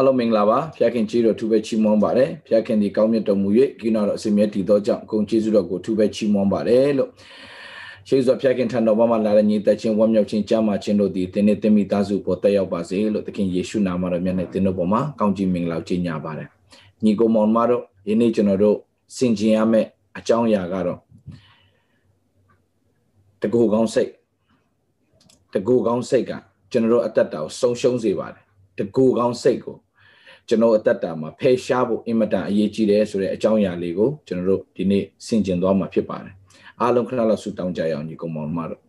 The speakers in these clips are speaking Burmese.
အားလုံးမင်္ဂလာပါဖျက်ခင်ကြီးတော်သူပဲချီးမွမ်းပါတယ်ဖျက်ခင်ဒီကောင်းမြတ်တော်မူ၍ကိနာတော်အစင်မြတ်တည်သောကြောင့်ဂုဏ်ကျေးဇူးတော်ကိုသူပဲချီးမွမ်းပါတယ်လို့ရှေးစွာဖျက်ခင်ထံတော်ဘာမှလာတဲ့ညီသက်ချင်းဝမ်းမြောက်ခြင်းကြားမှခြင်းတို့သည်တင်းနေတင်းမိသားစုပေါ်တက်ရောက်ပါစေလို့သခင်ယေရှုနာမတော်မြတ်နဲ့တင်းတို့ပေါ်မှာကောင်းချီးမင်္ဂလာကြီးညာပါတယ်ညီကိုမောင်မတို့ယနေ့ကျွန်တော်တို့စင်ကျင်ရမယ့်အကြောင်းအရာကတော့တကူကောင်းစိတ်တကူကောင်းစိတ်ကကျွန်တော်တို့အသက်တာကိုဆုံးရှုံးစေပါတယ်တကူကောင်းစိတ်ကို ကျွန်တော်အသက်တာမှာဖယ်ရှားဖို့အင်မတန်အရေးကြီးတယ်ဆိုတဲ့အကြောင်းအရာလေးကိုကျွန်တော်တို့ဒီနေ့ဆင်ကျင်သွားမှာဖြစ်ပါတယ်အားလုံးခဏလောက်ဆုတောင်းကြရအောင်ညီကောင်မောင်မတို့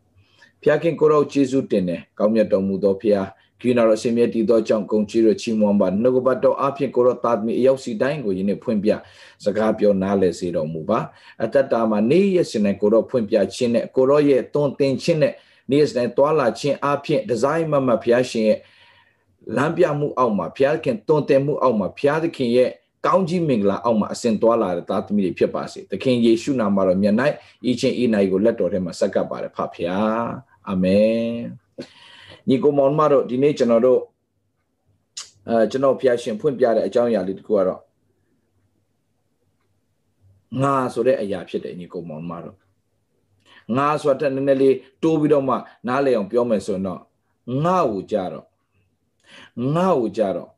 ဖျားခင်ကိုရောယေရှုတင်တယ်ကောင်းမြတ်တော်မူသောဖျားကိနာတော်အရှင်မြတ်တည်သောကြောင့်ဂုဏ်ကြီးရချီးမွမ်းပါနှုတ်ကပတ်တော်အဖျင်ကိုရောတာသမီအရောက်စီတိုင်းကိုယနေ့ဖွင့်ပြစကားပြောနားလည်စေတော်မူပါအတ္တတာမှာနေ့ရက်စဉ်နဲ့ကိုရောဖွင့်ပြခြင်းနဲ့ကိုရောရဲ့တွန်းတင်ခြင်းနဲ့နေ့ရက်စဉ်တွာလာခြင်းအဖျင်ဒီဇိုင်းမမဖျားရှင်ရဲ့ လမ်းပြမှုအောက်မှာဘုရားသခင်တွင်တင်မှုအောက်မှာဘုရားသခင်ရဲ့ကောင်းကြီးမင်္ဂလာအောက်မှာအစဉ်သွားလာတဲ့သားသမီးတွေဖြစ်ပါစေ။သခင်ယေရှုနာမတော်မြတ်၌ဤချင်းဤနိုင်ကိုလက်တော်ထဲမှာဆက်ကပ်ပါတယ်ဖဖျား။အာမင်။ညီကိုမောင်မတို့ဒီနေ့ကျွန်တော်တို့အဲကျွန်တော်ဘုရားရှင်ဖွင့်ပြတဲ့အကြောင်းအရာလေးတခုကတော့ငါဆိုတဲ့အရာဖြစ်တယ်ညီကိုမောင်မတို့ငါဆိုတာနည်းနည်းလေးတိုးပြီးတော့မှနားလည်အောင်ပြောမယ်ဆိုရင်တော့ငါ့ကိုကြတော့ ငါ့ကိုကြတော့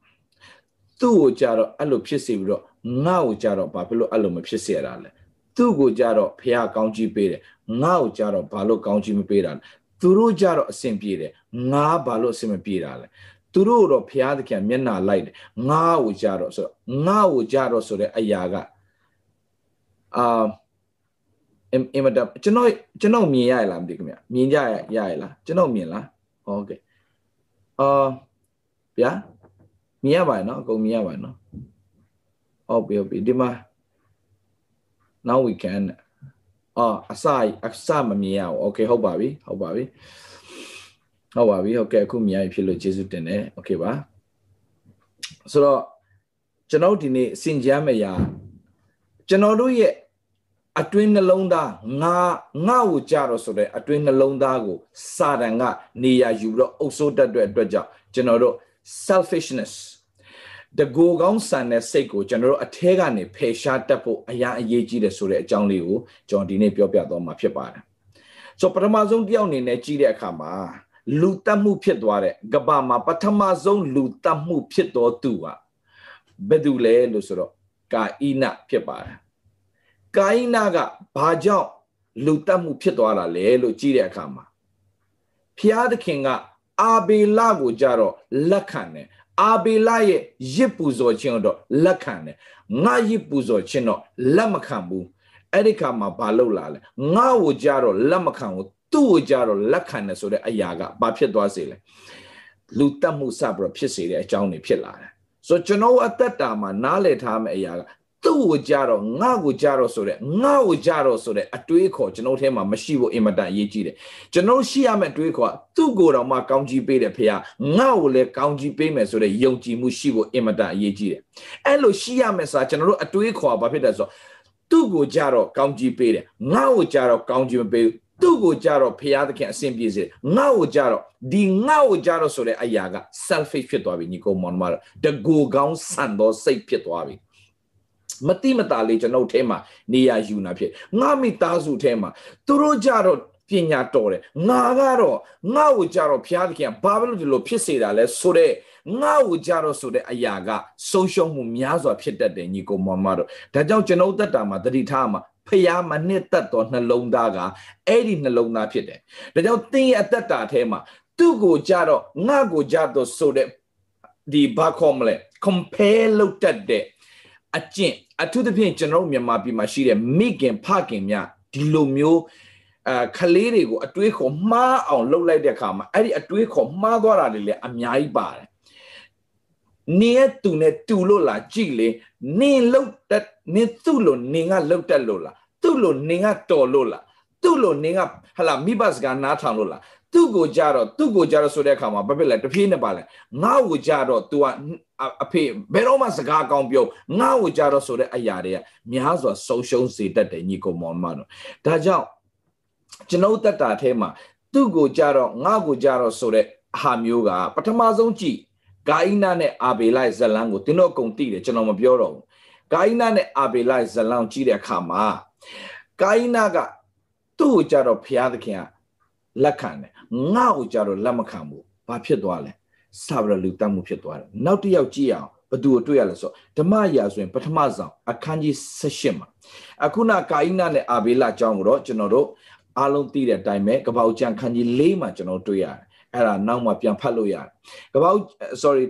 သူ့ကိုကြတော့အဲ့လိုဖြစ်စေပြီးတော့ငါ့ကိုကြတော့ဘာဖြစ်လို့အဲ့လိုမဖြစ်စေရတာလဲသူ့ကိုကြတော့ဖះကောင်းကြီးပေးတယ်ငါ့ကိုကြတော့ဘာလို့ကောင်းကြီးမပေးတာလဲသူတို့ကြတော့အဆင်ပြေတယ်ငါဘာလို့အဆင်မပြေတာလဲသူတို့တော့ဖះသခင်မျက်နှာလိုက်တယ်ငါ့ကိုကြတော့ဆိုတော့ငါ့ကိုကြတော့ဆိုတဲ့အရာကအာအင်အင်မတကျွန်တော်ကျွန်တော်မြင်ရရလားမသိခင်ဗျမြင်ကြရရရလားကျွန်တော်မြင်လားဟုတ်ကဲ့အာ ဗျာမြင်ရပါရဲ့နော်အကုန်မြင်ရပါရဲ့နော်ဟုတ်ပြီဟုတ်ပြီဒီမှာ now we can အော်အစအစမမြင်ရဘူး okay ဟုတ်ပါပြီဟုတ်ပါပြီဟုတ်ပါပြီဟုတ်ကဲ့အခုမြင်ရဖြစ်လို့ကျေးဇူးတင်တယ် okay ပါဆိုတော့ကျွန်တော်ဒီနေ့စင်ကြမ်းမရာကျွန်တော်တို့ရဲ့အတွင်းနှလုံးသားငါငါ့ကိုကြတော့ဆိုတဲ့အတွင်းနှလုံးသားကိုစာတန်ကနေရာယူပြီးတော့အုပ်စိုးတတ်တဲ့အတွက်ကြောင့်ကျွန်တော်တို့ selfishness တကူကောင်းဆန်တဲ့စိတ်ကိုကျွန်တော်တို့အထဲကနေဖယ်ရှားတတ်ဖို့အရာအရေးကြီးတယ်ဆိုတဲ့အကြောင်းလေးကိုကျွန်တော်ဒီနေ့ပြောပြသွားမှာဖြစ်ပါတယ်။ဆိုပထမဆုံးတယောက်အနေနဲ့ကြည့်တဲ့အခါမှာလူတက်မှုဖြစ်သွားတဲ့ကဘာမှာပထမဆုံးလူတက်မှုဖြစ်တော်သူကဘယ်သူလဲလို့ဆိုတော့ကာဣနဖြစ်ပါတယ်။ကာဣနကဘာကြောင့်လူတက်မှုဖြစ်သွားတာလဲလို့ကြည့်တဲ့အခါမှာဖျားသခင်က အာဘေလကိုကြတော့လက်ခံတယ်အာဘေလရဲ့ရစ်ပူဇော်ခြင်းတော့လက်ခံတယ်ငါရစ်ပူဇော်ခြင်းတော့လက်မခံဘူးအဲ့ဒီခါမှာဘာလုပ်လာလဲငါ့ကိုကြတော့လက်မခံဘူးသူ့ကိုကြတော့လက်ခံတယ်ဆိုတဲ့အရာကဘာဖြစ်သွားစေလဲလူတက်မှုစပြီးတော့ဖြစ်စေတဲ့အကြောင်းတွေဖြစ်လာတယ်ဆိုတော့ကျွန်တော်အသက်တာမှာနားလည်ထားမယ့်အရာက သူ့ကိုကြတော့ငါ့ကိုကြတော့ဆိုတဲ့ငါ့ကိုကြတော့ဆိုတဲ့အတွေးခေါ်ကျွန်တော်ထဲမှာမရှိဖို့အင်မတန်အရေးကြီးတယ်ကျွန်တော်ရှိရမယ့်အတွေးခေါ်ကသူ့ကိုယ်တော်မှကောင်းကြီးပေးတယ်ဖေဟာငါ့ကိုလည်းကောင်းကြီးပေးမယ်ဆိုတဲ့ယုံကြည်မှုရှိဖို့အင်မတန်အရေးကြီးတယ်အဲ့လိုရှိရမယ့်စာကျွန်တော်တို့အတွေးခေါ်ဘာဖြစ်တယ်ဆိုတော့သူ့ကိုကြတော့ကောင်းကြီးပေးတယ်ငါ့ကိုကြတော့ကောင်းကြီးမပေးဘူးသူ့ကိုကြတော့ဖရာသခင်အစဉ်ပြေစေငါ့ကိုကြတော့ဒီငါ့ကိုကြတော့ဆိုတဲ့အရာက selfish ဖြစ်သွားပြီညီကောင်မောင်မတော်တကူကောင်းဆန်သောစိတ်ဖြစ်သွားပြီ မတိမတာလေးကျွန်ုပ်ထဲမှာနေရယူနာဖြစ်ငါမိသားစုထဲမှာသူတို့ကြတော့ပညာတော်တယ်ငါကတော့ငါ့ကိုကြတော့ဘုရားသခင်ဘာလို့ဒီလိုဖြစ်စေတာလဲဆိုတော့ငါ့ကိုကြတော့ဆိုတဲ့အရာကဆုံးရှုံးမှုများစွာဖြစ်တတ်တယ်ညီကိုမောင်မတို့ဒါကြောင့်ကျွန်ုပ်သက်တာမှာတတိထားမှာဖျားမနှစ်သက်သောနှလုံးသားကအဲ့ဒီနှလုံးသားဖြစ်တယ်ဒါကြောင့်သင်ရဲ့အသက်တာထဲမှာသူ့ကိုကြတော့ငါ့ကိုကြတော့ဆိုတဲ့ဒီဘာခေါ်မလဲ compare လုပ်တတ်တဲ့အကျင့် အထူးသဖြင့်ကျွန်တော်မြန်မာပြည်မှာရှိတဲ့မိခင်ဖခင်များဒီလိုမျိုးအာခလေးတွေကိုအတွေးခေါ်မှားအောင်လုပ်လိုက်တဲ့အခါမှာအဲ့ဒီအတွေးခေါ်မှားသွားတာတွေလည်းအများကြီးပါတယ်နင်းရဲ့သူနဲ့တူလို့လားကြည်လေနင်းလုတ်တက်နင်းသူ့လို့နင်းကလုတ်တက်လို့လားသူ့လို့နင်းကတော်လို့လားသူ့လိုနင်းကဟလာမိဘစကားနားထောင်လို့လား သူ့ကိုကြတော့သူ့ကိုကြတော့ဆိုတဲ့အခါမှာဘာဖြစ်လဲတပြေးနဲ့ပါလဲငါ့ကိုကြတော့ तू ကအဖေဘယ်တော့မှစကားကောင်းပြောငါ့ကိုကြတော့ဆိုတဲ့အရာတွေကများစွာဆုံးရှုံးစေတတ်တယ်ညီကောင်မောင်မတို့ဒါကြောင့်ကျွန်ုပ်တက်တာအဲမှာသူ့ကိုကြတော့ငါ့ကိုကြတော့ဆိုတဲ့ဟာမျိုးကပထမဆုံးကြည့်ဂိုင်းနာနဲ့အာဘေလိုက်ဇလန်ကိုတင်းတော့အကုန်သိတယ်ကျွန်တော်မပြောတော့ဘူးဂိုင်းနာနဲ့အာဘေလိုက်ဇလန်ကြည့်တဲ့အခါမှာဂိုင်းနာကသူ့ကိုကြတော့ဖျားသခင်ကလက်ခံတယ် ငါ့ကိုကြတော့လက်မခံဘူးဘာဖြစ်သွားလဲစာဗရလူတတ်မှုဖြစ်သွားတယ်နောက်တစ်ယောက်ကြည့်အောင်ဘသူကိုတွေ့ရလဲဆိုဓမ္မရာဆိုရင်ပထမဆုံးအခန်းကြီး16မှာအခုနကာအိနာနဲ့အာဘေလအကြောင်းကိုတော့ကျွန်တော်တို့အားလုံးသိတဲ့အတိုင်းပဲကပောက်ကျန်ခန်းကြီး၄မှာကျွန်တော်တွေ့ရတယ်အဲ့ဒါနောက်မှပြန်ဖတ်လို့ရတယ်ကပောက် sorry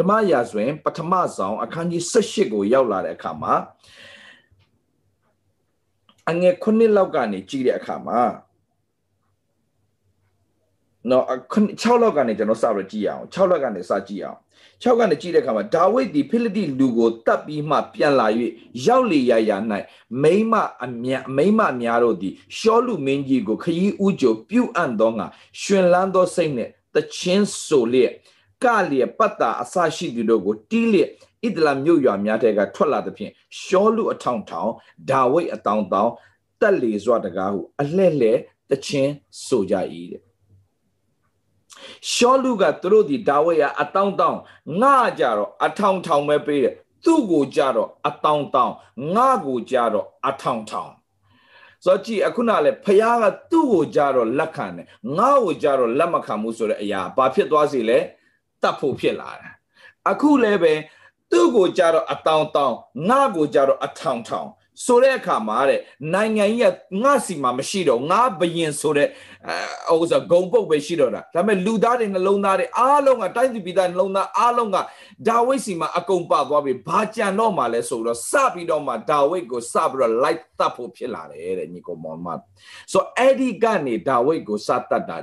ဓမ္မရာဆိုရင်ပထမဆုံးအခန်းကြီး18ကိုရောက်လာတဲ့အခါမှာအငယ်9လောက်ကနေကြည့်တဲ့အခါမှာ နော်6လောက်ကနေကျွန်တော်စပြီးကြည့်အောင်6လောက်ကနေစကြည့်အောင်6ကနေကြည့်တဲ့အခါမှာဒါဝိဒ်ဒီဖိလိတိလူကိုတတ်ပြီးမှပြန်လာ၍ရောက်လေရရာ၌မိမအမြမိမများတို့သည်ရှောလူမင်းကြီးကိုခရီးဥကြိုပြုတ်အံ့သောငါရှင်လန်းသောစိတ်နှင့်တချင်းဆိုလျက်ကလျက်ပတ်တာအစရှိသူတို့ကိုတီးလျက်ဣဒလာမြို့ရွာများတဲကထွက်လာသဖြင့်ရှောလူအထောင်ထောင်ဒါဝိဒ်အတောင်တောင်တက်လေစွာတကားဟုအလှဲ့လှဲ့တချင်းဆိုကြ၏တဲ့ ရှောလူကသူတို့ဒီဒါဝိဒ်ကအတောင်းတောင်းငါကြတော့အထောင်ထောင်ပဲပေးတယ်သူ့ကိုကြတော့အတောင်းတောင်းငါကိုကြတော့အထောင်ထောင်ဆိုကြည့်အခုနလည်းဖះကသူ့ကိုကြတော့လက်ခံတယ်ငါ့ကိုကြတော့လက်မခံဘူးဆိုတဲ့အရာဘာဖြစ်သွားစီလဲတတ်ဖို့ဖြစ်လာတယ်အခုလည်းပဲသူ့ကိုကြတော့အတောင်းတောင်းငါ့ကိုကြတော့အထောင်ထောင် ဆိုတဲ့အခါမှာတဲ့နိုင်ငံကြီးကငါစီမှာမရှိတော့ငါဘယင်ဆိုတဲ့အဲဟိုဆိုဂုံပုတ်ပဲရှိတော့တာဒါပေမဲ့လူသားတွေနှလုံးသားတွေအားလုံးကတိုင်းသူပြည်သားနှလုံးသားအားလုံးကဒါဝိဒ်စီမှာအကုန်ပသွားပြီဘာကြံတော့မှလဲဆိုတော့စပြီးတော့မှဒါဝိဒ်ကိုစပြီးတော့ light တတ်ဖို့ဖြစ်လာတယ်တဲ့ညီကောင်မောင်မဆိုအဲ့ဒီကနေဒါဝိဒ်ကိုစတတ်တာ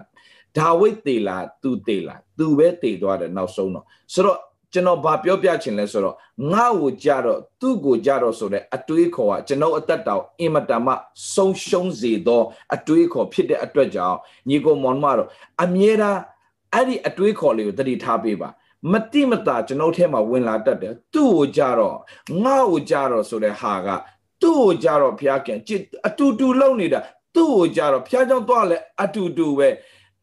ဒါဝိဒ်တေလာသူတေလာသူပဲတေသွားတယ်နောက်ဆုံးတော့ဆိုတော့ ကျွန်တော်ဘာပြောပြချင်လဲဆိုတော့ငါ့ကိုကြတော့သူ့ကိုကြတော့ဆိုတဲ့အတွေးခေါ်ကကျွန်တော်အသက်တောင်အင်မတန်မှဆုံးရှုံးစေသောအတွေးခေါ်ဖြစ်တဲ့အတွက်ကြောင့်ညီကိုမောင်မတော့အမြဲတမ်းအဲ့ဒီအတွေးခေါ်လေးကိုတတိထားပေးပါမတိမတာကျွန်တော်ထဲမှာဝင်လာတတ်တယ်သူ့ကိုကြတော့ငါ့ကိုကြတော့ဆိုတဲ့ဟာကသူ့ကိုကြတော့ဘုရားခင်အတူတူလုံနေတာသူ့ကိုကြတော့ဘုရားကြောင့်သွားလဲအတူတူပဲ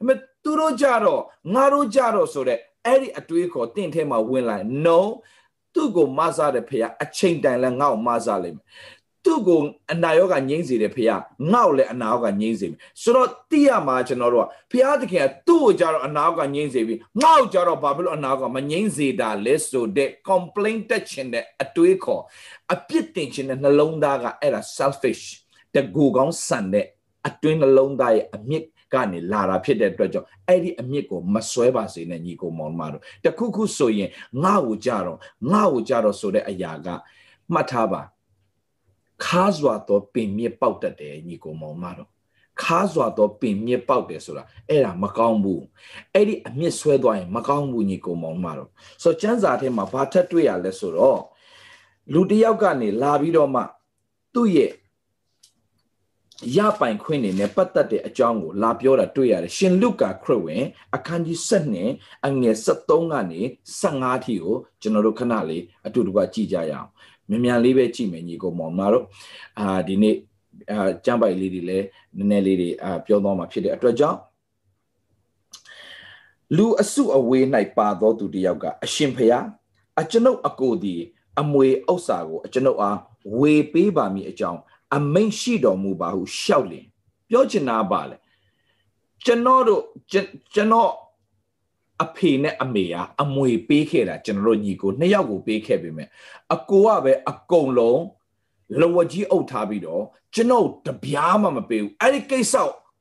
အမေသူတို့ကြတော့ငါတို့ကြတော့ဆိုတဲ့ အဲ့ဒီအတွေးခေါ်တင့်ထဲမှာဝင်လာ no သူ့ကိုမဆတဲ့ဖေကအချိန်တိုင်လဲငါ့ကိုမဆလိမ့်မယ်သူ့ကိုအနာရောဂါငြိမ့်စေတယ်ဖေကငါ့ကိုလည်းအနာရောဂါငြိမ့်စေမယ်ဆိုတော့တိရမှာကျွန်တော်တို့ကဖေကတခင်ကသူ့ကိုကြတော့အနာရောဂါငြိမ့်စေပြီးငါ့ကိုကြတော့ဘာဖြစ်လို့အနာရောဂါမငြိမ့်စေတာလဲဆိုတဲ့ complaint တက်ချင်တဲ့အတွေးခေါ်အပြစ်တင်ချင်တဲ့နှလုံးသားကအဲ့ဒါ selfish တကူကောင်းဆန်တဲ့အတွင်းနှလုံးသားရဲ့အမြင့် ကနေလာတာဖြစ်တဲ့အတွက်ကြောင့်အဲ့ဒီအမြင့်ကိုမဆွဲပါစေနဲ့ညီကိုမောင်မတို့တခုခုဆိုရင်ငါ့ကိုကြတော့ငါ့ကိုကြတော့ဆိုတဲ့အရာကမှတ်ထားပါခါစွာတော့ပင်မြစ်ပေါက်တတ်တယ်ညီကိုမောင်မတို့ခါစွာတော့ပင်မြစ်ပေါက်တယ်ဆိုတာအဲ့ဒါမကောင်းဘူးအဲ့ဒီအမြင့်ဆွဲသွားရင်မကောင်းဘူးညီကိုမောင်မတို့ဆိုတော့ကျမ်းစာထဲမှာဘာထက်တွေ့ရလဲဆိုတော့လူတစ်ယောက်ကနေလာပြီးတော့မှသူ့ရဲ့ ရပိုင်ခွင့်နေနဲ့ပတ်သက်တဲ့အကြောင်းကိုလာပြောတာတွေ့ရတယ်ရှင်လုကာခရစ်ဝင်အခန်းကြီး7နဲ့အငယ်73ကနေ15ထိကိုကျွန်တော်တို့ခဏလေးအတူတူကကြည့်ကြရအောင်မြန်မြန်လေးပဲကြည့်မယ်ညီကိုမောင်မတို့အာဒီနေ့အာကျမ်းပိုက်လေးတွေလည်းနည်းနည်းလေးတွေအာပြောသွားမှာဖြစ်တဲ့အတွက်ကြောင့်လူအစုအဝေး၌ပါသောသူတယောက်ကအရှင်ဖျားအကျွန်ုပ်အကိုဒီအမွေဥစ္စာကိုအကျွန်ုပ်အားဝေပေးပါမည်အကြောင်း အမိန့်ရှိတော်မူပါဟုရှောက်လင်ပြောချင်တာပါလေကျွန်တော်တို့ကျွန်တော်အဖေနဲ့အမေကအမွေပေးခဲ့တာကျွန်တော်တို့ညီကိုနှစ်ယောက်ကိုပေးခဲ့ပြီမဲ့အကိုကပဲအကုန်လုံးလဝကြီးအုပ်ထားပြီးတော့ကျွန်တော်တပြားမှမပေးဘူးအဲ့ဒီကိစ္စ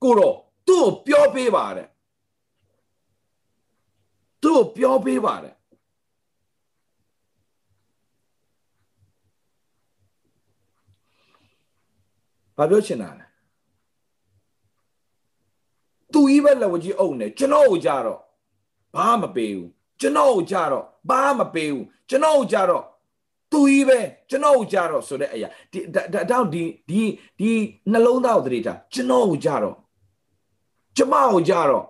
ကိုတော့သူ့ကိုပြောပေးပါတယ်သူ့ကိုပြောပေးပါတယ် ဘာပြောချင်တာလဲသူကြီးပဲလက်ဝကြီးအုပ်နေကျွန်တော်ကိုကြတော့ဘာမပေးဘူးကျွန်တော်ကိုကြတော့ဘာမပေးဘူးကျွန်တော်ကိုကြတော့သူကြီးပဲကျွန်တော်ကိုကြတော့ဆိုတဲ့အရာဒီတော့ဒီဒီဒီနှလုံးသားကိုတတိထားကျွန်တော်ကိုကြတော့ကျမကိုကြတော့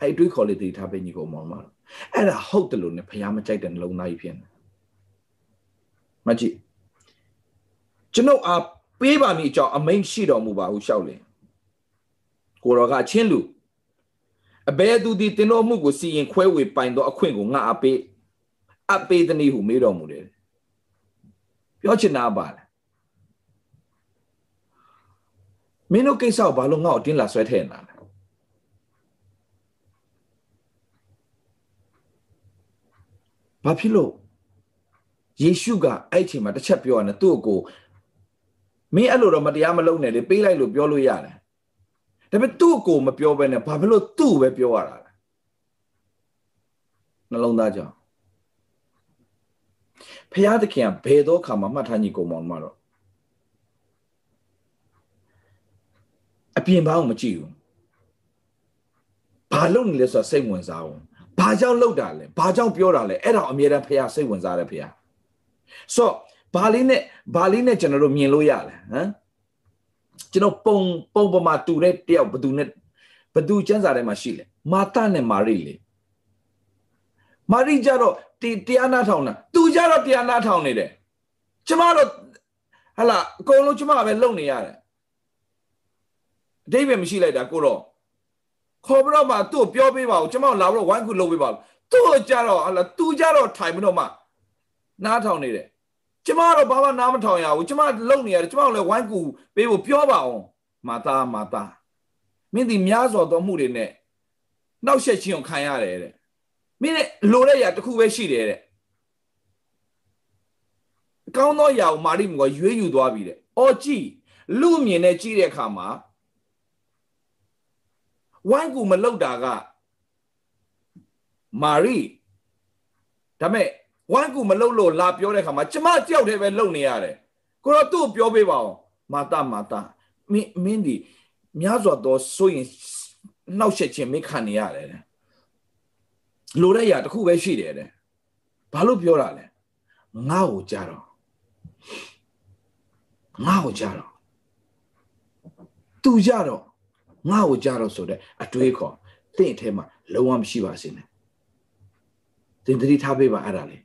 အဲ့တွေးခေါ်လေတတိထားပဲညီကောင်မောင်မတော်အဲ့ဒါဟုတ်တယ်လို့ねဖះမကြိုက်တဲ့နှလုံးသားကြီးဖြစ်နေမကြည့် ကျွန်ုပ်အားပေးပါမည်အကြောင်းအမိန့်ရှိတော်မူပါဟုရှောက်လေကိုရောကချင်းလူအဘယ်သူသည်တင်တော်မှုကိုစီရင်ခွဲဝေပိုင်သောအခွင့်ကိုငါအပေးအပေးသည်နည်းဟုမေးတော်မူတယ်ပြောချင်တာပါလေမင်းတို့ကိစ္စကိုဘာလို့ငါ့ကိုတင်းလာဆွဲထည့်နေတာလဲဘာဖြစ်လို့ယေရှုကအဲ့အချိန်မှာတစ်ချက်ပြောရတယ်သူ့ကို မင်းအဲ့လိုတော့မတရားမလုပ်နဲ့လေပေးလိုက်လို့ပြောလို့ရတယ်ဒါပေမဲ့သူ့ကိုမပြောဘဲနဲ့ဘာဖြစ်လို့သူ့ပဲပြောရတာလဲနှလုံးသားကြောင့်ဖျားသခင်ကဘယ်တော့ခါမှမှတ်ထားညီကုန်မောင်မတော့အပြင်ဘာမှမကြည့်ဘူးဘာလုပ်နေလဲဆိုတော့စိတ်ဝင်စားအောင်ဘာကြောင့်လုပ်တာလဲဘာကြောင့်ပြောတာလဲအဲ့ဒါအမြဲတမ်းဖျားစိတ်ဝင်စားတယ်ဖျားဆိုတော့ ဘာလေးနဲ့ဘာလေးနဲ့ကျွန်တော်တို့မြင်လို့ရလဲဟမ်ကျွန်တော်ပုံပုံပမာတူတဲ့တယောက်ဘသူနဲ့ဘသူကျမ်းစာထဲမှာရှိလဲမာသနဲ့မာရိလေမာရိကြတော့တရားနာထောင်တာသူကြတော့တရားနာထောင်နေတယ်ကျမတို့ဟလာအကုန်လုံးကျမပဲလုံနေရတယ်အတိတ်ပဲမရှိလိုက်တာကိုတော့ခေါ်ပြီးတော့မှသူ့ကိုပြောပေးပါဦးကျမလာပြီးတော့ဝိုင်းခုလုပ်ပေးပါဦးသူ့ကိုကြတော့ဟလာသူကြတော့ထိုင်ပြီးတော့မှနားထောင်နေတယ် ကျမတော့ဘာမှနားမထောင်ရဘူးကျမလုံနေရတယ်ကျမတို့လည်းဝိုင်းကူပေးဖို့ပြောပါအောင်မာတာမာတာမင်းဒီများစွာသောမှုတွေနဲ့နှောက်ယှက်ခြင်းကိုခံရတယ်တဲ့မင်းနဲ့လိုတဲ့ຢာတစ်ခုပဲရှိတယ်တဲ့အကောင်းသောຢာကိုမာရိမကရွေးယူသွားပြီတဲ့အော်ကြည့်လူမြင်နဲ့ကြည့်တဲ့အခါမှာဝိုင်းကူမလောက်တာကမာရိဒါမဲ့ ဝိုင်းကူမလုံလို့လာပြောတဲ့ခါမှာကျမကြောက်တယ်ပဲလုံနေရတယ်ကိုတော့သူ့ပြောပေးပါအောင်မာတာမာတာမင်းမင်းဒီများစွာသောဆိုရင်နှောက်ယှက်ခြင်းမခံနေရတယ်လိုတဲ့ຢာတစ်ခုပဲရှိတယ်တဲ့ဘာလို့ပြောတာလဲငါ့ကိုကြတော့ငါ့ကိုကြတော့သူကြတော့ငါ့ကိုကြတော့ဆိုတဲ့အတွေးခေါ်တင့်အထဲမှာလုံးဝမရှိပါစေနဲ့တင်တတိထားပေးပါအဲ့ဒါလေ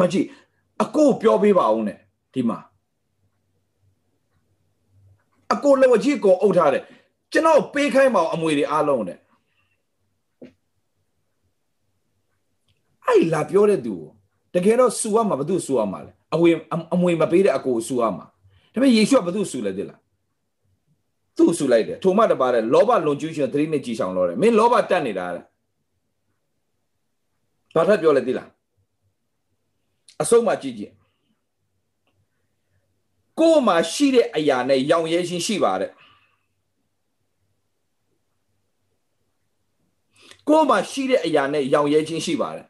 မကြည့်အကိုပြောပေးပါဦးနဲ့ဒီမှာအကိုလက်ဝကြီးကိုအုပ်ထားတယ်ကျွန်တော်ပေးခိုင်းပါအောင်အမွေတွေအားလုံးတဲ့အဲ့လာပြောတဲ့သူတကယ်တော့စူရမှာဘသူစူရမှာလဲအဝေအမွေမပေးတဲ့အကိုစူရမှာဒါပေမဲ့ယေရှုကဘသူစူလဲသိလားသူ့စူလိုက်တယ်ထိုမှတပါတဲ့လောဘလွန်ကျူးရှင်သတိနဲ့ကြည်ဆောင်လို့တယ်မင်းလောဘတက်နေတာတဲ့ဘာထပ်ပြောလဲသိလား အဆုံးမှကြည့်ကြည့်ကိုယ်မှာရှိတဲ့အရာနဲ့ရောင်ရဲခြင်းရှိပါတယ်ကိုယ်မှာရှိတဲ့အရာနဲ့ရောင်ရဲခြင်းရှိပါတယ်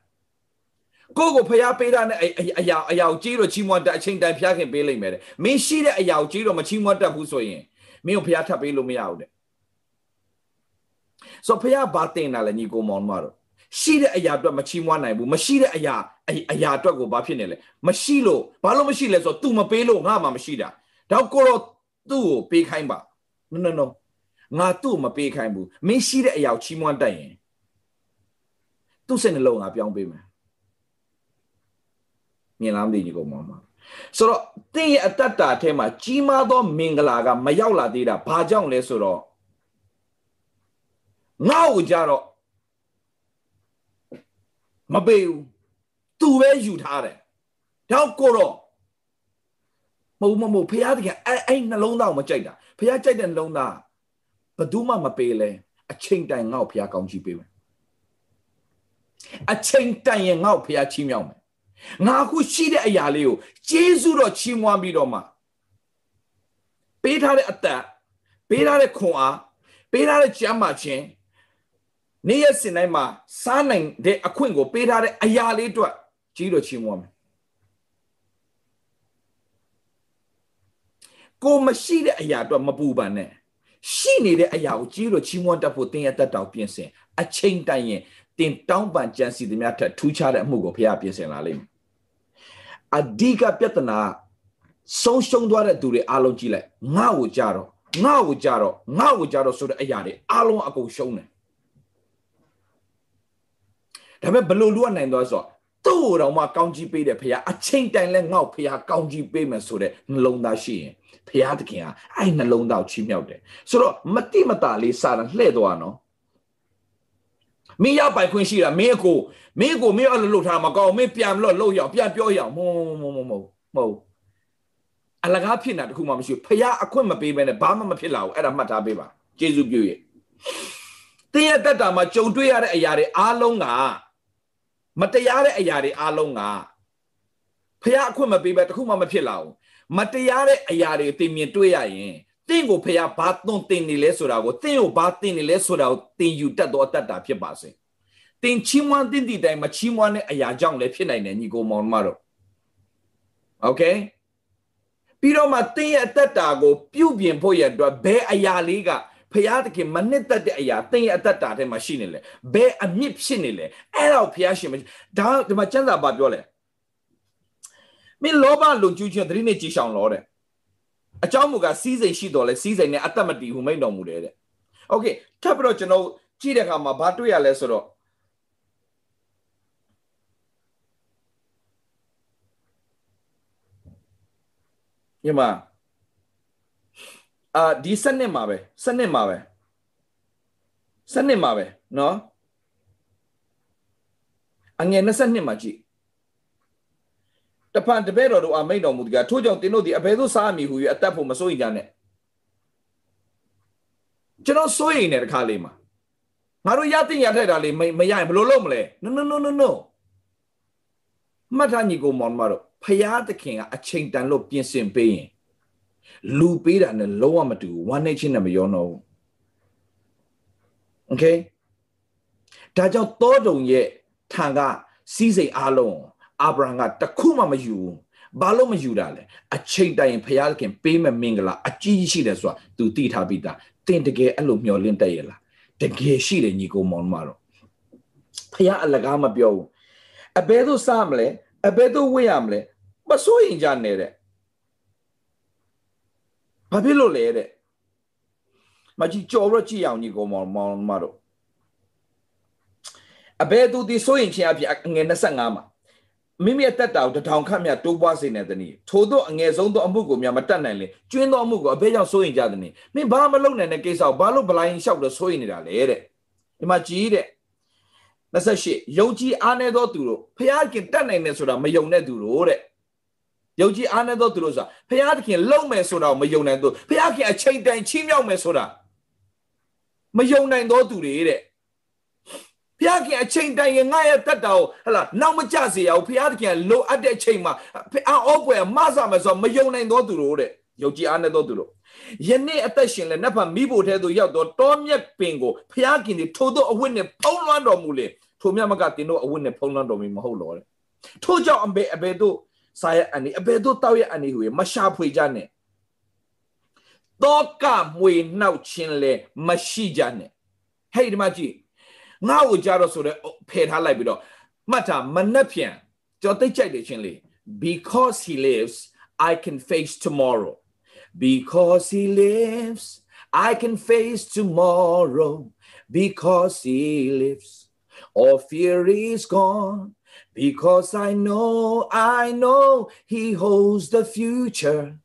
ကိုကိုဖျားပေးတာနဲ့အရာအရာကိုကြီးတော့ချီးမွမ်းတတ်အချိန်တိုင်းဖျားခင်ပေးလိုက်မယ်တဲ့မင်းရှိတဲ့အရာကိုကြီးတော့မချီးမွမ်းတတ်ဘူးဆိုရင်မင်းကိုဖျားထပ်ပေးလို့မရဘူးတဲ့ဆိုဖျားဘာတင်တာလဲညီကိုမောင်မတော် ရှိတဲ့အရာအတွက်မချီးမွမ်းနိုင်ဘူးမရှိတဲ့အရာအရာအတွက်ကိုဘာဖြစ်နေလဲမရှိလို့ဘာလို့မရှိလဲဆိုတော့ तू မပေးလို့ငါမှမရှိတာတော့ကိုတော့သူ့ကိုပေးခိုင်းပါ no no no ငါသူ့မပေးခိုင်းဘူးမင်းရှိတဲ့အရာကိုချီးမွမ်းတတ်ရင်သူ့စိတ်နှလုံးငါပြောင်းပေးမယ်မြင်လားမသိညီကောင်မဆိုတော့တင်းရဲ့အတ္တတာအထဲမှာကြီးမားသောမင်္ဂလာကမရောက်လာသေးတာဘာကြောင့်လဲဆိုတော့ငါ့ကိုကြတော့ မပေးဘူးသူပဲယူထားတယ်တော့ကိုတော့မဟုတ်မဟုတ်ဖះတကအဲ့အဲ့နှလုံးသားကိုမကြိုက်တာဖះကြိုက်တဲ့နှလုံးသားဘယ်သူမှမပေးလဲအချိန်တိုင်ငါ့ကိုဖះကောင်းချီးပေးမယ်အချိန်တိုင်ရင်ငါ့ကိုဖះချီးမြှောက်မယ်ငါခုရှိတဲ့အရာလေးကိုကျေးဇူးတော်ချီးမွမ်းပြီးတော့မှပေးထားတဲ့အသက်ပေးထားတဲ့ခွန်အားပေးထားတဲ့ကြမ်းမာခြင်း နေ့ရက်စဉ်တိုင်းမှာစားနိုင်တဲ့အခွင့်ကိုပေးထားတဲ့အရာလေးအတွက်ကြီးတော်ချီးမွမ်းမယ်ကိုမရှိတဲ့အရာအတွက်မပူပန်နဲ့ရှိနေတဲ့အရာကိုကြီးတော်ချီးမွမ်းတတ်ဖို့တင်းရတတ်တော်ပြင်ဆင်အချိန်တိုင်ရင်တင်တောင်းပန်ကြံစီသမျှထက်ထူးခြားတဲ့အမှုကိုဖခင်ပြင်ဆင်လာလိမ့်မယ်အဓိကပြဿနာဆုံးရှုံးသွားတဲ့သူတွေအားလုံးကြည့်လိုက်ငါ့ကိုကြတော့ငါ့ကိုကြတော့ငါ့ကိုကြတော့ဆိုတဲ့အရာတွေအားလုံးအကုန်ရှုံးတယ် ဒါပေမဲ့ဘယ်လိုလုပ်နိုင်သွားဆိုတော့သူ့ကိုတော့မှကောင်းကြီးပေးတယ်ဖခင်အချိန်တိုင်လဲငေါ့ဖခင်ကောင်းကြီးပေးမယ်ဆိုတဲ့နှလုံးသားရှိရင်ဖခင်တခင်ကအဲ့နှလုံးသားကိုချီးမြှောက်တယ်ဆိုတော့မတိမတာလေးစာရန်လှည့်သွားနော်မင်းရပိုင်ခွင့်ရှိတာမင်းအကိုမင်းအကိုမင်းအဲ့လိုလုပ်ထားမကောင်းမင်းပြန်လို့လှုပ်ရအောင်ပြန်ပြောရအောင်မဟုတ်မဟုတ်မဟုတ်မဟုတ်အလကားဖြစ်နေတာတခုမှမရှိဘူးဖះအခွင့်မပေးဘဲနဲ့ဘာမှမဖြစ်လာဘူးအဲ့ဒါမှတ်ထားပေးပါကျေးဇူးပြုရဲ့တင်းရဲ့တက်တာမှာကြုံတွေ့ရတဲ့အရာတွေအားလုံးက မတရားတဲ့အရာတွေအားလုံးကဖះအခွင့်မပေးဘဲတခုမှမဖြစ်လာဘူးမတရားတဲ့အရာတွေတင်မြင်တွေ့ရရင်တင့်ကိုဖះဘာသွန်တင်နေလဲဆိုတာကိုတင့်ကိုဘာတင်နေလဲဆိုတာကိုတင်ယူတတ်တော့တတ်တာဖြစ်ပါစေတင်ချီးမွမ်းတင်တည်တိုင်းမချီးမွမ်းတဲ့အရာကြောင့်လည်းဖြစ်နိုင်တယ်ညီကိုမောင်မတို့โอเคပြီးတော့မှတင်းရဲ့အသက်တာကိုပြုပြင်ဖို့ရအတွက်ဘယ်အရာလေးက ဖရာသခင်မနစ်သက်တဲ့အရာတင်းရဲ့အသက်တာထဲမှာရှိနေလဲဘယ်အမြင့်ဖြစ်နေလဲအဲ့တော့ဖရာရှင်မဒါဒီမှာကျမ်းစာပါပြောလဲမင်းလောဘလုံကျူးခြင်းသတိနဲ့ကြည်ဆောင်လောတဲ့အကြောင်းမူကစီးစိမ်ရှိတော်လဲစီးစိမ်နဲ့အသက်မတည်ဘူးမိန်တော်မူတယ်တဲ့โอเคထပ်ပြီးတော့ကျွန်တော်ကြည့်တဲ့အခါမှာဘာတွေ့ရလဲဆိုတော့ညီမ အာဒီစနစ်မှာပဲစနစ်မှာပဲစနစ်မှာပဲเนาะအငယ်22မှာကြည့်တဖန်တပည့်တော်တို့အမိန်တော်မူတကထို့ကြောင့်တင်းတို့ဒီအဘယ်သို့စားမည်ဟူ၍အသက်ဖို့မစိုးရင်ကြနဲ့ကျွန်တော်စိုးရင်တဲ့တခါလေးမှာငါတို့ရတင်ရထိုက်တာလေးမရရင်ဘယ်လိုလုပ်မလဲ no no no no no မှတ်ထားညီကိုမောင်မတို့ဖရာသခင်ကအချိန်တန်လို့ပြင်ဆင်ပေးရင် လူပေးတာနဲ့လုံးဝမတူဘူးဝမ်းနေချင်းနဲ့မရောတော့ဘူး okay ဒါကြောင့်တောတုံရဲ့ထံကစီးစိမ်အားလုံးအာဗြဟံကတခုမှမယူဘူးဘာလို့မယူတာလဲအချိန်တိုင်းဘုရားခင်ပေးမဲ့မင်္ဂလာအကြီးကြီးရှိတယ်ဆိုတာ तू သိထားပြီးသားတင်တကယ်အဲ့လိုမျောလင့်တတ်ရလားတကယ်ရှိတယ်ညီကောင်မောင်မတော်ဘုရားအလကားမပြောဘူးအဘဲသို့စမလဲအဘဲသို့ဝေ့ရမလဲမစိုးရင်ကြနေတဲ့ ဘာဖြစ်လို့လဲတဲ့မကြီးကြော်ရကြည့်အောင်ညီကိုမောင်မောင်မတို့အဘဲသူဒီစိုးရင်ချင်းအဖြစ်ငယ်25မှာမိမိအသက်တာကိုတထောင်ခန့်မြတ်တိုးပွားစေတဲ့တနည်းထို့သောအငယ်ဆုံးသောအမှုကိုများမတတ်နိုင်လေကျွင်းသောအမှုကိုအဘဲကြောင့်စိုးရင်ကြတဲ့နည်းမင်းဘာမလုပ်နိုင်တဲ့ကိစ္စကိုဘာလို့ဗလိုင်းလျှောက်လို့စိုးရင်နေတာလဲတဲ့ဒီမှာကြီးတဲ့28ယုံကြည်အားနေသောသူတို့ဖျားခင်တတ်နိုင်တယ်ဆိုတာမယုံတဲ့သူတို့တဲ့ ယုံကြည်အားနေသောသူတို့ဆိုတာဖျားခင်လုံမယ်ဆိုတာကိုမယုံနိုင်သူဖျားခင်အချိန်တိုင်ချီးမြှောက်မယ်ဆိုတာမယုံနိုင်သောသူတွေတဲ့ဖျားခင်အချိန်တိုင်ရင်ငါရဲ့တက်တာကိုဟလာနောက်မကြစေရဘူးဖျားခင်လိုအပ်တဲ့အချိန်မှာအောပွဲမဆမယ်ဆိုတော့မယုံနိုင်သောသူတို့တဲ့ယုံကြည်အားနေသောသူတို့ယနေ့အသက်ရှင်လဲနတ်ဖတ်မိဖို့ထဲသို့ရောက်တော့တောမြက်ပင်ကိုဖျားခင်ဒီထို့သောအဝတ်နဲ့ဖုံးလွှမ်းတော်မူလေထိုမြတ်မကတင်တို့အဝတ်နဲ့ဖုံးလွှမ်းတော်မူမဟုတ်တော့တဲ့ထို့ကြောင့်အဘေအဘေတို့ စားရအနေအဘေတို့တောက်ရအနေဟူမရှာဖွေကြနဲ့တောကမွေနှောက်ခြင်းလဲမရှိကြနဲ့ဟဲ့ဒီမှာကြည့်ငါ့ကိုကြတော့ဆိုတော့ဖယ်ထားလိုက်ပြီးတော့မှတ်တာမနှက်ပြန်ကြော်သိကြိုက်တယ်ချင်းလေ because he lives i can face tomorrow because he lives i can face tomorrow because he lives all fear is gone Because I know, I know He holds the future,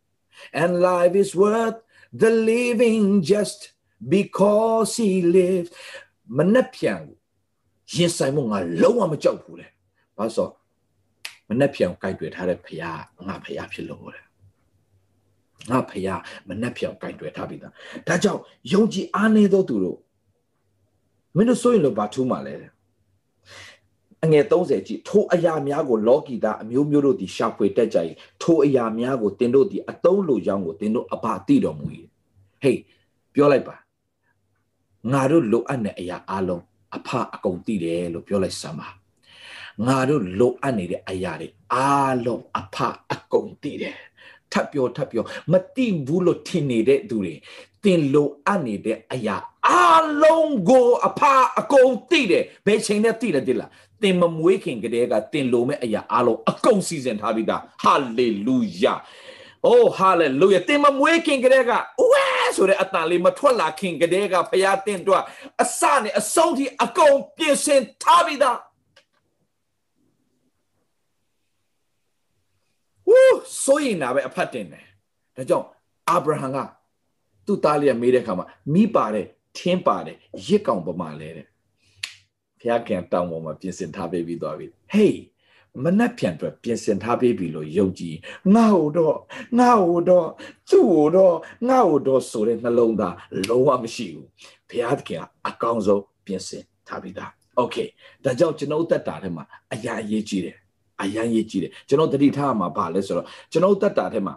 and life is worth the living just because He lives. မနှက်ပြန်ရင်ဆိုင်မှုငါလုံးဝမကြောက်ဘူးလေ။ဘာလို့မနှက်ပြန်ကိုကြိုက်တွေ့ထားတဲ့ဖရာငါဖရာဖြစ်လို့လေ။ငါဖရာမနှက်ပြန်ကိုကြိုက်တွေ့ထားပြီးသား။ဒါကြောင့်ယုံကြည်အားနေသောသူတို့မင်းတို့ဆိုရင်လို့ဘာထူးမှလဲ။ အငယ်30ကြည့်ထိုအရာများကိုလောကီသားအမျိုးမျိုးတို့သည်ရှာဖွေတတ်ကြ၏ထိုအရာများကိုတင်တို့သည်အတုံးလိုကြောင်းကိုတင်တို့အဘာသိတော်မူ၏ဟေးပြောလိုက်ပါငါတို့လိုအပ်တဲ့အရာအလုံးအဖအကုန်သိတယ်လို့ပြောလိုက်စမ်းပါငါတို့လိုအပ်နေတဲ့အရာတွေအားလုံးအဖအကုန်သိတယ်ထပ်ပြောထပ်ပြောမသိဘူးလို့ထင်နေတဲ့သူတွေတင်လိုအပ်နေတဲ့အရာအလုံးကိုအဖအကုန်သိတယ်ဘယ်ချိန်နဲ့သိတယ်တိလား သင်မမွေးခင်ကတည်းကသင်လိုမဲ့အရာအလုံးအကုန်စီစဉ်ထားပြီးသားဟာလေလုယာအိုးဟာလေလုယာသင်မမွေးခင်ကတည်းကဝဲဆိုတဲ့အတန်လေးမထွက်လာခင်ကတည်းကဖခင်တင်တော့အစနဲ့အဆုံးထိအကုန်ပြင်ဆင်ထားပြီးသားဝူးဆိုရင်နာပဲအဖတ်တင်တယ်ဒါကြောင့်အာဗြဟံကသူ့သားလေးကမေးတဲ့အခါမှာမိပါတယ်ထင်းပါတယ်ရစ်ကောင်ပမာလဲတဲ့ ဖခင်တောင်းပေါ်မှာပြင်ဆင်ထားပေးပြီးသွားပြီဟေးမနှက်ပြန်အတွက်ပြင်ဆင်ထားပေးပြီလို့ယုံကြည်ငါ့ဟိုတော့ငါ့ဟိုတော့သူ့ဟိုတော့ငါ့ဟိုတော့ဆိုတဲ့နှလုံးသားလုံးဝမရှိဘူးဘုရားသခင်ကအကောင်းဆုံးပြင်ဆင်ထားပြီးသားโอเคဒါကြောင့်ကျွန်တော်သက်တာထဲမှာအရာအရေးကြီးတယ်အရာရေးကြီးတယ်ကျွန်တော်တတိထားမှာဗာလဲဆိုတော့ကျွန်တော်သက်တာထဲမှာ